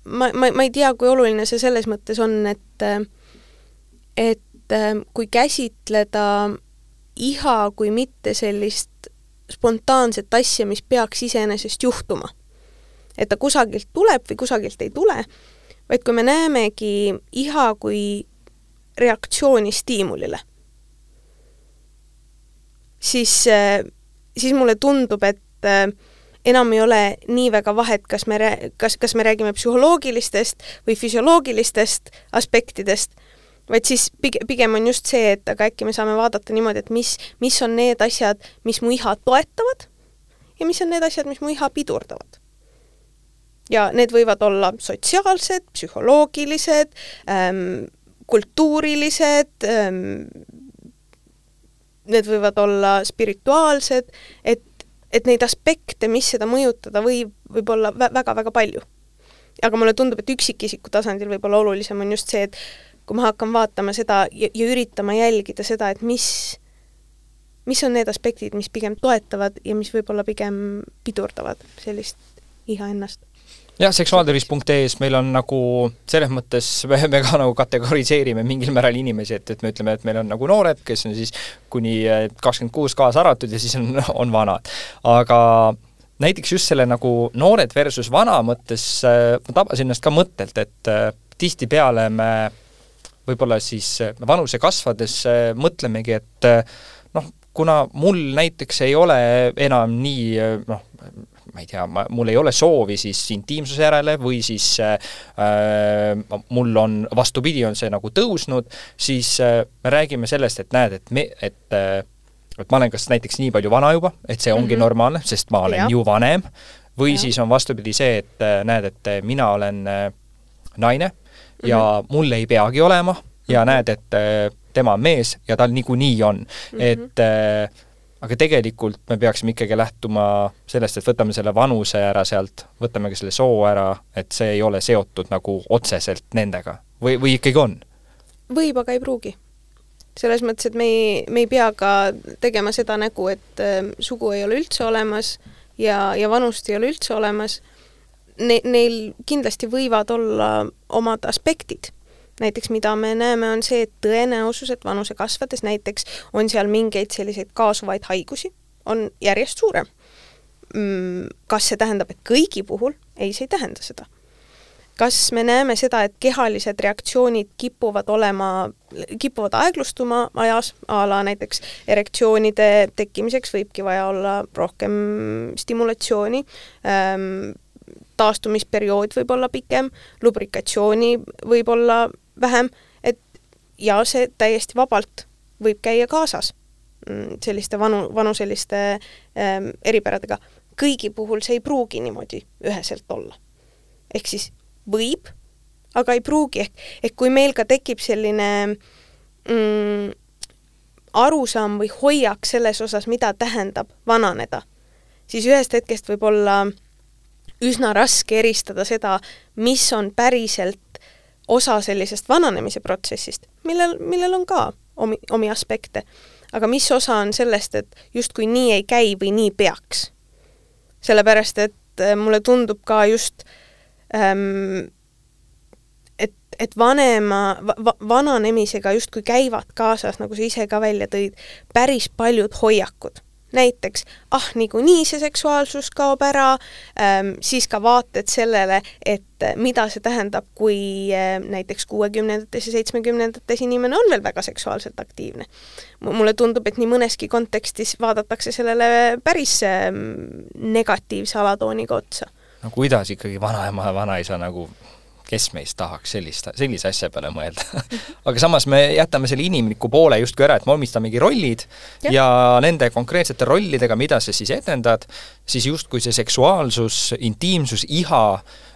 ma, ma, ma ei tea, kui oluline see selles mõttes on, et et Ähm, kui käsitleda iha kui mitte sellist spontaanset asja, mis peaks iseenesest juhtuma. et ta kusagilt tuleb või kusagilt ei tule, vaid kui me näemegi iha kui reaktsiooni stiimulile, siis, äh, siis mulle tundub, et äh, enam ei ole nii väga vahet, kas me, kas, kas me räägime psühholoogilistest või füsioloogilistest aspektidest vaid siis pigem, pigem on just see, et aga äkki me saame vaadata niimoodi, et mis, mis on need asjad, mis mu iha toetavad ja mis on need asjad, mis mu iha pidurdavad. ja need võivad olla sotsiaalsed, psühholoogilised ähm,, kultuurilised ähm,, need võivad olla spirituaalsed, et, et neid aspekte, mis seda mõjutada võib, võib olla väga-väga palju. aga mulle tundub, et üksikisiku tasandil võib-olla olulisem on just see, et kui ma hakkan vaatama seda ja, ja üritama jälgida seda, et mis, mis on need aspektid, mis pigem toetavad ja mis võib-olla pigem pidurdavad sellist iha ennast jah, seksuaaltervis.ee-s meil on nagu selles mõttes, me, me ka nagu kategoriseerime mingil määral inimesi, et, et me ütleme, et meil on nagu noored, kes on siis kuni kakskümmend kuus kaasa arvatud ja siis on, on vanad. aga näiteks just selle nagu noored versus vana mõttes äh, ma tabasin ennast ka mõttelt, et äh, tihtipeale me võib-olla siis äh, vanuse kasvades mõtlemegi, et noh, kuna mul näiteks ei ole enam nii noh, ma ei tea, ma, mul ei ole soovi siis intiimsuse järele või siis äh, mul on, vastupidi, on see nagu tõusnud, siis äh, me räägime sellest, et näed, et me, et äh, et ma olen kas näiteks nii palju vana juba, et see ongi mm -hmm. normaalne, sest ma olen ja. ju vanem, või ja. siis on vastupidi see, et näed, et mina olen naine ja mm -hmm. mul ei peagi olema ja -hmm. näed, et tema on mees ja tal niikuinii on mm. -hmm. et äh, aga tegelikult me peaksime ikkagi lähtuma sellest, et võtame selle vanuse ära sealt, võtame ka selle soo ära, et see ei ole seotud nagu otseselt nendega. või, või ikkagi on? võib, aga ei pruugi selles mõttes, et me ei, me ei pea ka tegema seda nägu, et äh, sugu ei ole üldse olemas ja, ja vanust ei ole üldse olemas ne,. Neil kindlasti võivad olla omad aspektid. näiteks mida me näeme, on see, et tõenäosus, et vanuse kasvades näiteks on seal mingeid selliseid kaasuvaid haigusi, on järjest suurem. Mm, kas see tähendab, et kõigi puhul? ei, see ei tähenda seda kas me näeme seda, et kehalised reaktsioonid kipuvad olema, kipuvad aeglustuma ajas, a la näiteks erektsioonide tekkimiseks võibki vaja olla rohkem stimulatsiooni ähm,, taastumisperiood võib olla pikem, lubrikatsiooni võib olla vähem, et ja see täiesti vabalt võib käia kaasas mm, selliste vanu, vanuseliste ähm, eripäradega. kõigi puhul see ei pruugi niimoodi üheselt olla. ehk siis võib, aga ei pruugi, ehk, ehk kui meil ka tekib selline mm, arusaam või hoiak selles osas, mida tähendab vananeda, siis ühest hetkest võib olla üsna raske eristada seda, mis on päriselt osa sellisest vananemise protsessist, millel, millel on ka omi, omi aspekte. aga mis osa on sellest, et justkui nii ei käi või nii peaks? sellepärast, et äh, mulle tundub ka just äh, ähm, et, et vanema va,, vananemisega justkui käivad kaasas, nagu sa ise ka välja tõid, päris paljud hoiakud näiteks ah, niikuinii see seksuaalsus kaob ära ähm,, siis ka vaated sellele, et mida see tähendab, kui äh, näiteks kuuekümnendates ja seitsmekümnendates inimene on veel väga seksuaalselt aktiivne. mulle tundub, et nii mõneski kontekstis vaadatakse sellele päris ähm, negatiivse alatooniga otsa no kuidas ikkagi vanaema ja vanaisa nagu kes meist tahaks sellist, sellise asja peale mõelda aga samas me jätame selle inimliku poole justkui ära, et me omistamegi rollid ja. ja nende konkreetsete rollidega, mida sa siis etendad, siis justkui see seksuaalsus, intiimsus, iha,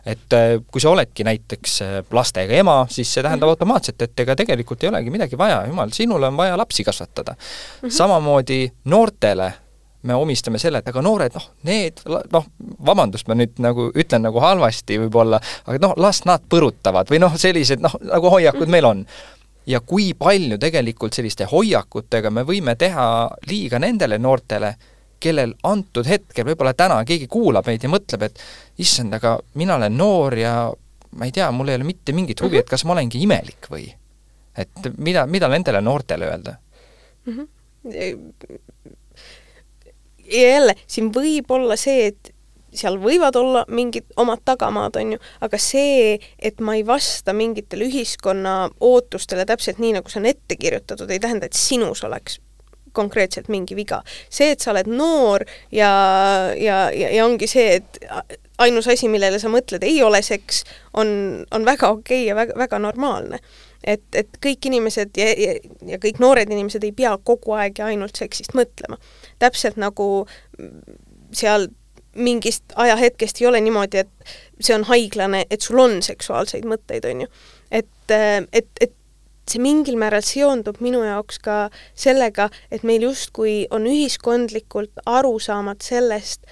et äh, kui sa oledki näiteks äh, lastega ema, siis see tähendab mm -hmm. automaatselt, et ega tegelikult ei olegi midagi vaja, jumal, sinul on vaja lapsi kasvatada mm. -hmm. samamoodi noortele me omistame selle, et aga noored, noh, need, noh, vabandust, ma nüüd nagu ütlen nagu halvasti võib-olla, aga noh, las nad põrutavad või noh, sellised noh, nagu hoiakud meil on. ja kui palju tegelikult selliste hoiakutega me võime teha liiga nendele noortele, kellel antud hetkel, võib-olla täna keegi kuulab meid ja mõtleb, et issand, aga mina olen noor ja ma ei tea, mul ei ole mitte mingit huvi, et kas ma olengi imelik või? et mida, mida nendele noortele öelda mm? -hmm ja jälle, siin võib olla see, et seal võivad olla mingid omad tagamaad, on ju, aga see, et ma ei vasta mingitele ühiskonna ootustele täpselt nii, nagu see on ette kirjutatud, ei tähenda, et sinus oleks konkreetselt mingi viga. see, et sa oled noor ja, ja, ja, ja ongi see, et ainus asi, millele sa mõtled, ei ole seks, on, on väga okei okay ja väga, väga normaalne. et, et kõik inimesed ja, ja, ja kõik noored inimesed ei pea kogu aeg ja ainult seksist mõtlema täpselt nagu seal mingist ajahetkest ei ole niimoodi, et see on haiglane, et sul on seksuaalseid mõtteid, on ju. et, et, et see mingil määral seondub minu jaoks ka sellega, et meil justkui on ühiskondlikult arusaamad sellest,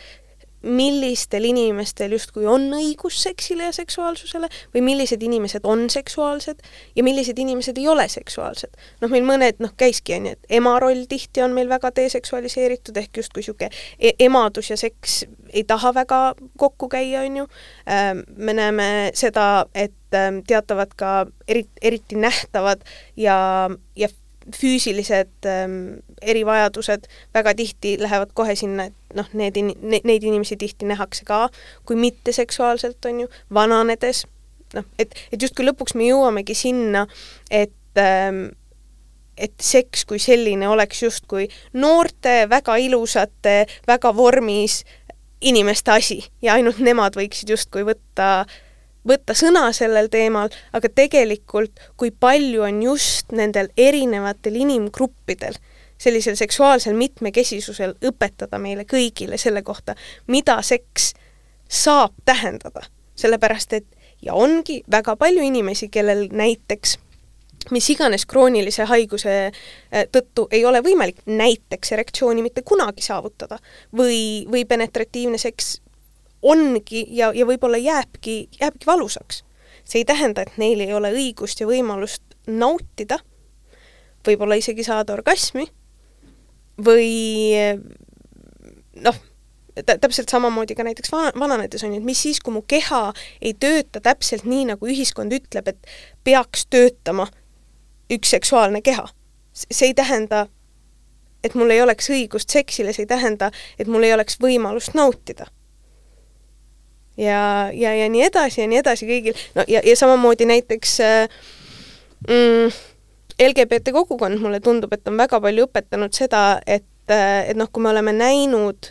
millistel inimestel justkui on õigus seksile ja seksuaalsusele või millised inimesed on seksuaalsed ja millised inimesed ei ole seksuaalsed. noh, meil mõned, noh, käiski, on ju, et ema roll tihti on meil väga deseksualiseeritud, ehk justkui niisugune e emadus ja seks ei taha väga kokku käia, on ju, ähm, me näeme seda, et ähm, teatavad ka eri, eriti nähtavad ja, ja füüsilised ähm, erivajadused väga tihti lähevad kohe sinna, et noh, need in-, neid inimesi tihti nähakse ka kui mitteseksuaalselt, on ju, vananedes, noh, et, et justkui lõpuks me jõuamegi sinna, et ähm, et seks kui selline oleks justkui noorte, väga ilusate, väga vormis inimeste asi ja ainult nemad võiksid justkui võtta, võtta sõna sellel teemal, aga tegelikult kui palju on just nendel erinevatel inimgruppidel sellisel seksuaalsel mitmekesisusel õpetada meile kõigile selle kohta, mida seks saab tähendada. sellepärast et ja ongi väga palju inimesi, kellel näiteks mis iganes kroonilise haiguse äh, tõttu ei ole võimalik näiteks erektsiooni mitte kunagi saavutada või, või penetratiivne seks ongi ja, ja võib-olla jääbki, jääbki valusaks. see ei tähenda, et neil ei ole õigust ja võimalust nautida, võib-olla isegi saada orgasmi või noh, täpselt samamoodi ka näiteks vana, vananedes on ju, et mis siis, kui mu keha ei tööta täpselt nii, nagu ühiskond ütleb, et peaks töötama üks seksuaalne keha. see ei tähenda, et mul ei oleks õigust seksile, see ei tähenda, et mul ei oleks võimalust nautida. ja, ja, ja nii edasi ja nii edasi kõigil, no ja, ja samamoodi näiteks äh, mm, LGBT kogukond, mulle tundub, et on väga palju õpetanud seda, et, et noh, kui me oleme näinud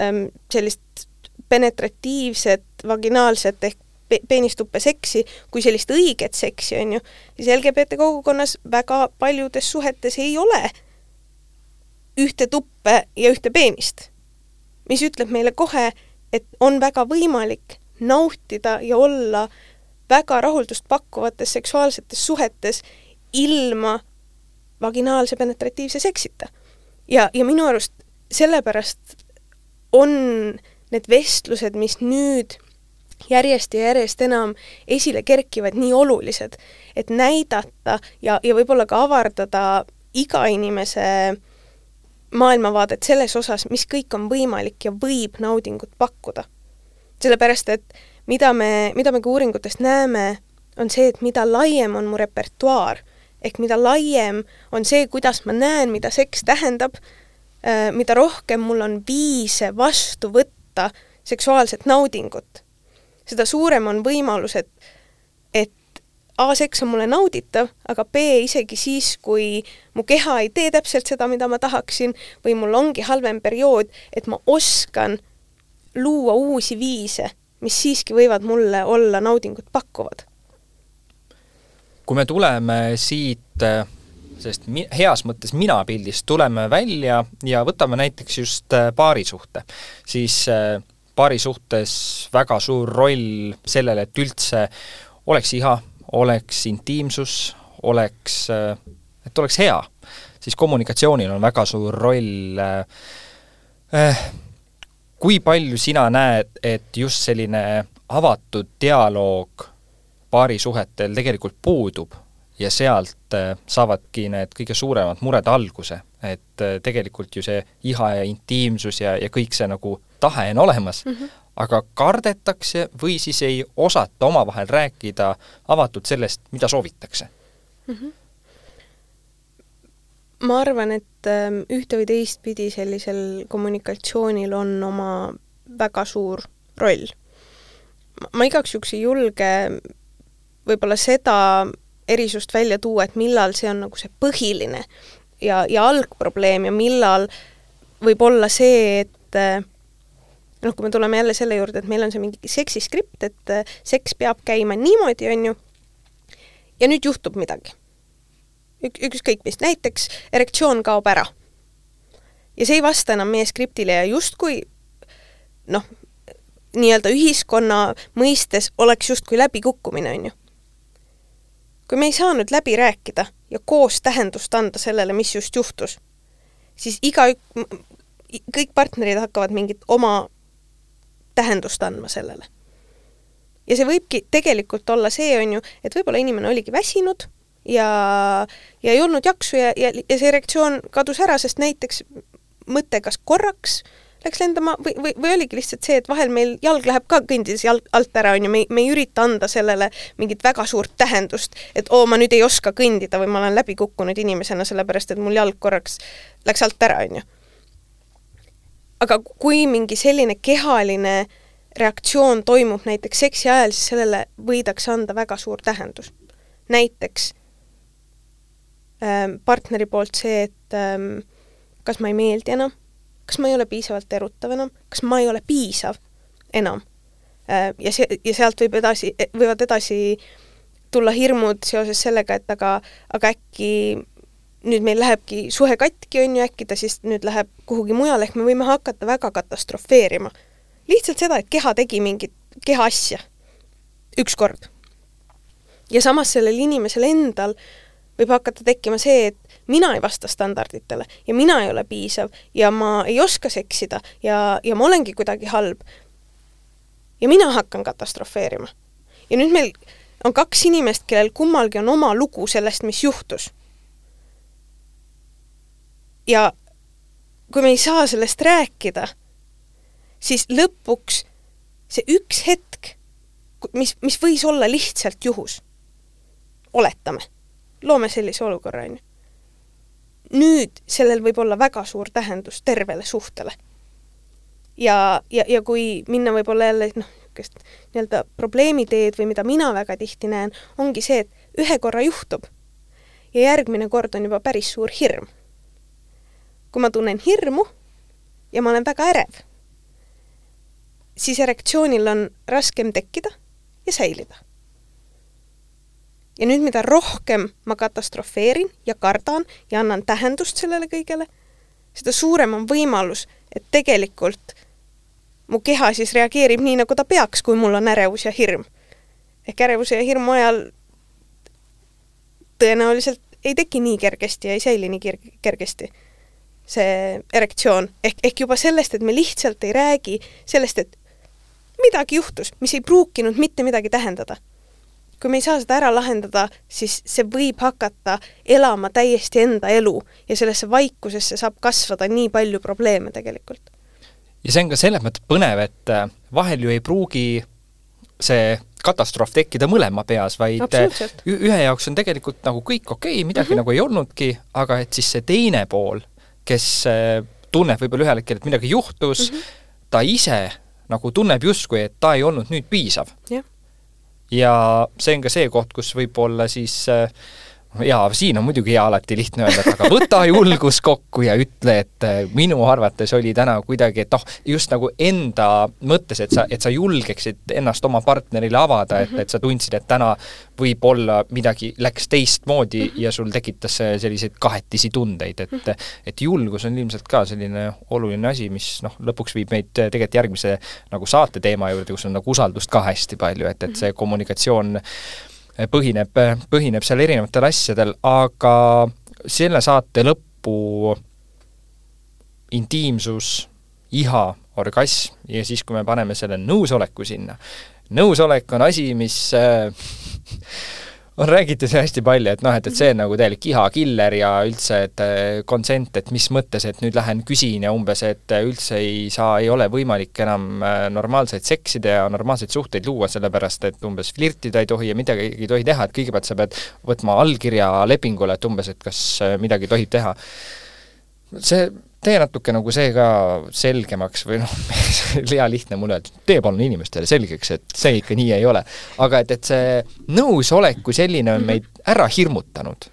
ähm, sellist penetratiivset vaginaalset ehk pe peenistuppe seksi kui sellist õiget seksi, on ju, siis LGBT kogukonnas väga paljudes suhetes ei ole ühte tuppe ja ühte peenist. mis ütleb meile kohe, et on väga võimalik nautida ja olla väga rahuldust pakkuvates seksuaalsetes suhetes ilma vaginaalse penetratiivse seksita. ja, ja minu arust sellepärast on need vestlused, mis nüüd järjest ja järjest enam esile kerkivad, nii olulised, et näidata ja, ja võib-olla ka avardada iga inimese maailmavaadet selles osas, mis kõik on võimalik ja võib naudingut pakkuda. sellepärast, et mida me, mida me ka uuringutest näeme, on see, et mida laiem on mu repertuaar, ehk mida laiem on see, kuidas ma näen, mida seks tähendab, äh, mida rohkem mul on viise vastu võtta seksuaalset naudingut, seda suurem on võimalus, et, et A, seks on mulle nauditav, aga B, isegi siis, kui mu keha ei tee täpselt seda, mida ma tahaksin, või mul ongi halvem periood, et ma oskan luua uusi viise, mis siiski võivad mulle olla naudingut pakkuvad kui me tuleme siit äh, sellest mi-, heas mõttes mina-pildist, tuleme välja ja võtame näiteks just äh, paarisuhte, siis äh, paari suhtes väga suur roll sellele, et üldse oleks iha, oleks intiimsus, oleks, et oleks hea, siis kommunikatsioonil on väga suur roll eh, kui palju sina näed, et just selline avatud dialoog paarisuhetel tegelikult puudub ja sealt äh, saavadki need kõige suuremad mured alguse, et äh, tegelikult ju see iha ja intiimsus ja, ja kõik see nagu tahe on olemas mm, -hmm. aga kardetakse või siis ei osata omavahel rääkida avatult sellest, mida soovitakse mm. -hmm. ma arvan, et ähm, ühte või teistpidi sellisel kommunikatsioonil on oma väga suur roll. ma igaks juhuks ei julge võib-olla seda erisust välja tuua, et millal see on nagu see põhiline ja, ja algprobleem ja millal võib olla see, et eh, noh, kui me tuleme jälle selle juurde, et meil on see mingi seksiskript, et eh, seks peab käima niimoodi, on ju, ja nüüd juhtub midagi. Ük-, ükskõik mis, näiteks erektsioon kaob ära. ja see ei vasta enam meie skriptile ja justkui noh, nii-öelda ühiskonna mõistes oleks justkui läbikukkumine, on ju kui me ei saanud läbi rääkida ja koos tähendust anda sellele, mis just juhtus, siis igaük-, kõik partnerid hakkavad mingit oma tähendust andma sellele. ja see võibki tegelikult olla see, on ju, et võib-olla inimene oligi väsinud ja, ja ei olnud jaksu ja, ja, ja see reaktsioon kadus ära, sest näiteks mõte kas korraks äh, läks lendama või, või, või oligi lihtsalt see, et vahel meil jalg läheb ka kõndides jalg alt ära, on ju, me, me ei ürita anda sellele mingit väga suurt tähendust, et oo, ma nüüd ei oska kõndida või ma olen läbi kukkunud inimesena, sellepärast et mul jalg korraks läks alt ära, on ju. aga kui mingi selline kehaline reaktsioon toimub näiteks seksi ajal, siis sellele võidakse anda väga suur tähendus. näiteks ähm, partneri poolt see, et ähm, kas ma ei meeldi enam, kas ma ei ole piisavalt erutav enam, kas ma ei ole piisav enam äh,. ja see, ja sealt võib edasi, võivad edasi tulla hirmud seoses sellega, et aga, aga äkki nüüd meil lähebki suhe katki, on ju, äkki ta siis nüüd läheb kuhugi mujale, ehk me võime hakata väga katastrofeerima. lihtsalt seda, et keha tegi mingit keha asja. ükskord. ja samas sellel inimesel endal võib hakata tekkima see, et mina ei vasta standarditele ja mina ei ole piisav ja ma ei oska seksida ja, ja ma olengi kuidagi halb. ja mina hakkan katastrofeerima. ja nüüd meil on kaks inimest, kellel kummalgi on oma lugu sellest, mis juhtus ja kui me ei saa sellest rääkida, siis lõpuks see üks hetk, mis, mis võis olla lihtsalt juhus, oletame, loome sellise olukorra, on ju. nüüd sellel võib olla väga suur tähendus tervele suhtele. ja, ja, ja kui minna võib-olla jälle noh, niisugust nii-öelda probleemiteed või mida mina väga tihti näen, ongi see, et ühe korra juhtub ja järgmine kord on juba päris suur hirm kui ma tunnen hirmu ja ma olen väga ärev, siis erektsioonil on raskem tekkida ja säilida. Ja nüüd, mida rohkem ma katastrofeerin ja kardan ja annan tähendust sellele kõigele, seda suurem on võimalus, et tegelikult mu keha siis reageerib nii, nagu ta peaks, kui mul on ärevus ja hirm. ehk ärevuse ja hirmu ajal tõenäoliselt ei teki nii kergesti ja ei säili nii kergesti see erektsioon, ehk, ehk juba sellest, et me lihtsalt ei räägi sellest, et midagi juhtus, mis ei pruukinud mitte midagi tähendada. Kui me ei saa seda ära lahendada, siis see võib hakata elama täiesti enda elu ja sellesse vaikusesse saab kasvada nii palju probleeme tegelikult. ja see on ka selles mõttes põnev, et äh, vahel ju ei pruugi see katastroof tekkida mõlema peas, vaid ühe jaoks on tegelikult nagu kõik okei okay,, midagi mm -hmm. nagu ei olnudki, aga et siis see teine pool kes äh, tunneb võib-olla ühel hetkel, et midagi juhtus mm, -hmm. ta ise nagu tunneb justkui, et ta ei olnud nüüd piisav yeah.. Ja see on ka see koht, kus võib-olla siis äh, jaa, siin on muidugi hea alati lihtne öelda, et aga võta julgus kokku ja ütle, et äh, minu arvates oli täna kuidagi, et noh, just nagu enda mõttes, et sa, et sa julgeksid ennast oma partnerile avada, et, mhm. et sa tundsid, et täna võib-olla midagi läks teistmoodi -hmm. ja sul tekitas see selliseid kahetisi tundeid, et -hmm. et julgus on ilmselt ka selline oluline asi, mis noh, lõpuks viib meid tegelikult järgmise nagu saate teema juurde, kus on nagu usaldust ka hästi palju, et, et see kommunikatsioon põhineb, põhineb seal erinevatel asjadel, aga selle saate lõppu intiimsus, iha, orgasm ja siis, kui me paneme selle nõusoleku sinna, nõusolek on asi, mis on räägitud hästi palju, et noh, et, et see on nagu täielik ihakiller ja üldse, et consent, et mis mõttes, et nüüd lähen küsin ja umbes, et üldse ei saa, ei ole võimalik enam äh, normaalseid seksida ja normaalseid suhteid luua, sellepärast et umbes flirtida ei tohi ja midagi ei tohi teha, et kõigepealt sa pead võtma allkirja lepingule, et umbes, et kas midagi tohib teha. see tee natuke nagu see ka selgemaks või noh, hea lihtne mulle öelda, tee palun inimestele selgeks, et see ikka nii ei ole. aga et, et see nõusolek kui selline on meid ära hirmutanud.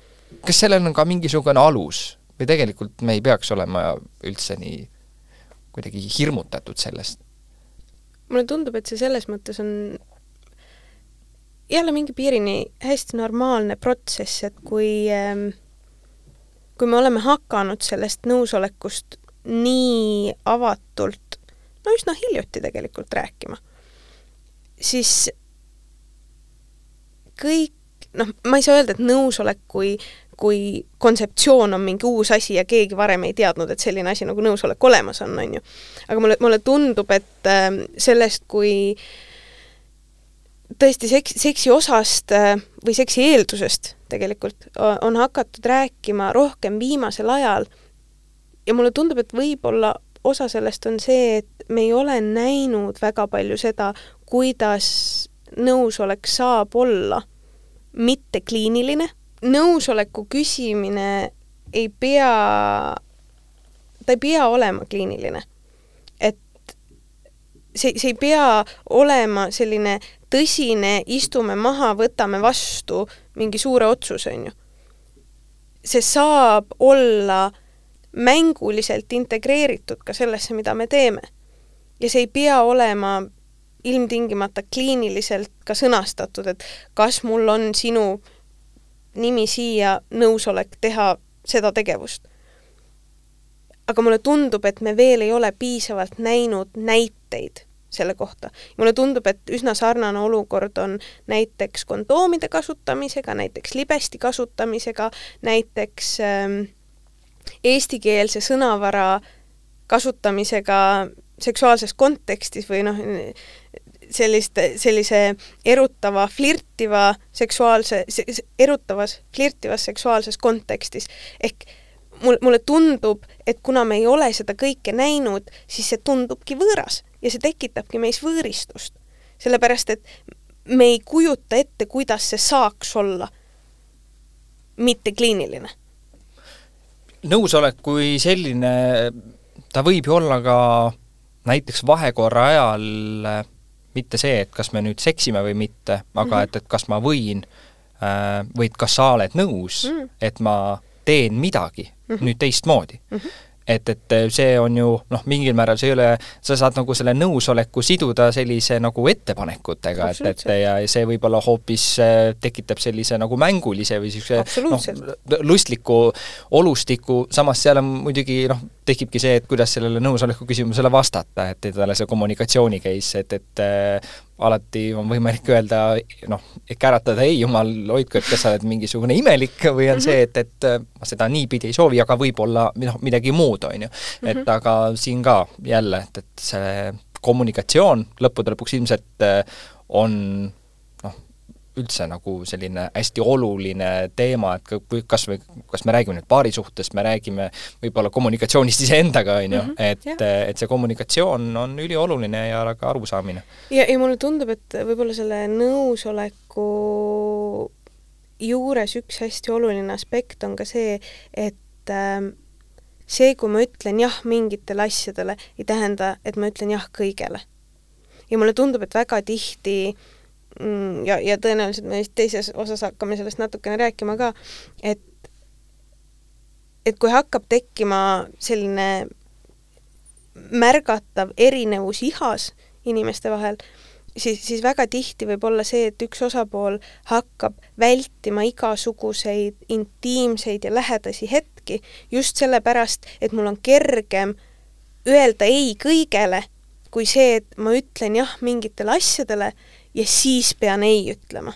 kas sellel on ka mingisugune alus või tegelikult me ei peaks olema üldse nii kuidagi hirmutatud sellest? mulle tundub, et see selles mõttes on jälle mingi piirini hästi normaalne protsess, et kui äh, kui me oleme hakanud sellest nõusolekust nii avatult, no üsna hiljuti tegelikult rääkima, siis kõik, noh, ma ei saa öelda, et nõusolek kui, kui kontseptsioon on mingi uus asi ja keegi varem ei teadnud, et selline asi nagu nõusolek olemas on, on ju. aga mulle, mulle tundub, et äh, sellest, kui tõesti seks, seksi osast äh, või seksi eeldusest tegelikult on hakatud rääkima rohkem viimasel ajal ja mulle tundub, et võib-olla osa sellest on see, et me ei ole näinud väga palju seda, kuidas nõusolek saab olla mitte kliiniline, nõusoleku küsimine ei pea, ta ei pea olema kliiniline. see, see ei pea olema selline tõsine, istume maha, võtame vastu mingi suure otsuse, on ju. see saab olla mänguliselt integreeritud ka sellesse, mida me teeme. ja see ei pea olema ilmtingimata kliiniliselt ka sõnastatud, et kas mul on sinu nimi siia nõusolek teha seda tegevust. aga mulle tundub, et me veel ei ole piisavalt näinud näiteid selle kohta. mulle tundub, et üsna sarnane olukord on näiteks kondoomide kasutamisega, näiteks libesti kasutamisega, näiteks ähm, eestikeelse sõnavara kasutamisega seksuaalses kontekstis või noh, sellist, sellise erutava, flirtiva seksuaalse, erutavas, flirtivas seksuaalses kontekstis. ehk mul, mulle tundub, et kuna me ei ole seda kõike näinud, siis see tundubki võõras ja see tekitabki meis võõristust. sellepärast, et me ei kujuta ette, kuidas see saaks olla mitte kliiniline. nõusolek kui selline, ta võib ju olla ka näiteks vahekorra ajal mitte see, et kas me nüüd seksime või mitte, aga mm -hmm. et, et kas ma võin äh, või et kas sa oled nõus mm, -hmm. et ma teen midagi mm -hmm. nüüd teistmoodi mm. -hmm et, et see on ju noh, mingil määral see ei ole, sa saad nagu selle nõusoleku siduda sellise nagu ettepanekutega, et, et ja, see võib-olla hoopis äh, tekitab sellise nagu mängulise või niisuguse noh, lustliku olustiku, samas seal on muidugi noh, tekibki see, et kuidas sellele nõusoleku küsimusele vastata, et talle see kommunikatsiooni case, et, et äh, alati on võimalik öelda noh, käratada ei, jumal hoidku, et kas sa oled mingisugune imelik või on mm -hmm. see, et, et äh, ma seda niipidi ei soovi, aga võib-olla noh, midagi muud, on ju. et mhm. aga siin ka jälle, et, et see kommunikatsioon lõppude lõpuks ilmselt äh, on üldse nagu selline hästi oluline teema, et kas või, kas me räägime nüüd paari suhtest, me räägime võib-olla kommunikatsioonist iseendaga, on ju, mhm, et, et see kommunikatsioon on ülioluline ja ka arusaamine. ja, ja mulle tundub, et võib-olla selle nõusoleku juures üks hästi oluline aspekt on ka see, et äh, see, kui ma ütlen jah mingitele asjadele, ei tähenda, et ma ütlen jah kõigele. ja mulle tundub, et väga tihti äh, ja, ja tõenäoliselt me teises osas hakkame sellest natukene rääkima ka, et et kui hakkab tekkima selline märgatav erinevus ihas inimeste vahel, siis, siis väga tihti võib olla see, et üks osapool hakkab vältima igasuguseid intiimseid ja lähedasi hetki just sellepärast, et mul on kergem öelda ei kõigele, kui see, et ma ütlen jah mingitele asjadele ja siis pean ei ütlema.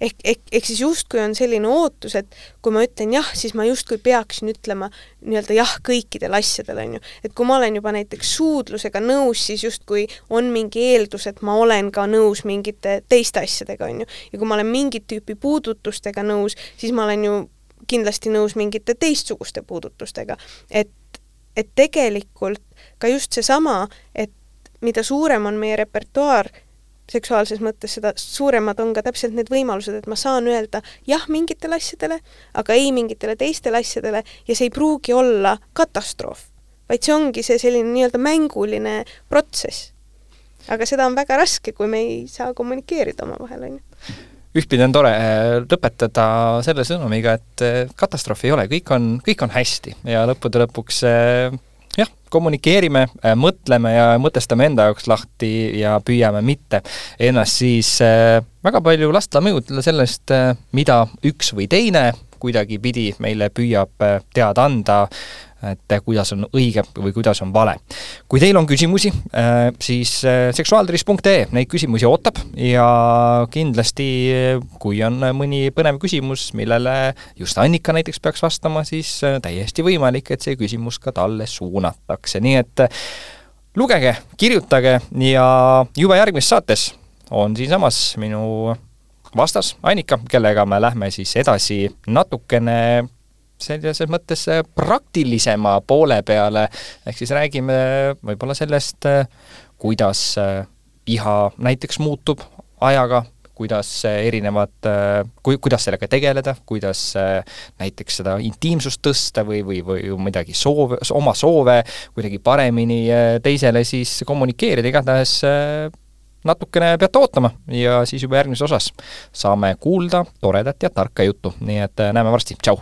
ehk, ehk, ehk siis justkui on selline ootus, et kui ma ütlen jah, siis ma justkui peaksin ütlema nii-öelda jah kõikidele asjadele, on ju. et kui ma olen juba näiteks suudlusega nõus, siis justkui on mingi eeldus, et ma olen ka nõus mingite teiste asjadega, on ju. ja kui ma olen mingit tüüpi puudutustega nõus, siis ma olen ju kindlasti nõus mingite teistsuguste puudutustega. et, et tegelikult ka just seesama, et mida suurem on meie repertuaar, seksuaalses mõttes, seda suuremad on ka täpselt need võimalused, et ma saan öelda jah mingitele asjadele, aga ei mingitele teistele asjadele ja see ei pruugi olla katastroof, vaid see ongi see selline nii-öelda mänguline protsess. aga seda on väga raske, kui me ei saa kommunikeerida omavahel, on ju ühtpidi on tore äh, lõpetada selle sõnumiga, et äh, katastroofi ei ole, kõik on, kõik on hästi ja lõppude lõpuks äh, jah, kommunikeerime, äh, mõtleme ja mõtestame enda jaoks lahti ja püüame mitte ennast siis äh, väga palju lasta mõjutada sellest, äh, mida üks või teine kuidagipidi meile püüab teada anda et kuidas on õige või kuidas on vale. kui teil on küsimusi, äh, siis äh, seksuaaltervis.ee neid küsimusi ootab ja kindlasti, kui on mõni põnev küsimus, millele just Annika näiteks peaks vastama, siis äh, täiesti võimalik, et see küsimus ka talle suunatakse, nii et lugege, kirjutage ja juba järgmises saates on siinsamas minu vastas Annika, kellega me lähme siis edasi natukene sellises mõttes äh, praktilisema poole peale, ehk siis räägime võib-olla sellest, äh, kuidas äh, iha näiteks muutub ajaga, kuidas erinevad, kui, kuidas sellega tegeleda, kuidas näiteks seda intiimsust tõsta või, või, või midagi soove, oma soove kuidagi paremini teisele siis kommunikeerida, igatahes natukene peate ootama ja siis juba järgmises osas saame kuulda toredat ja tarka juttu, nii et näeme varsti, tšau!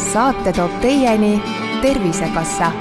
Saate toob teieni Tervisekassa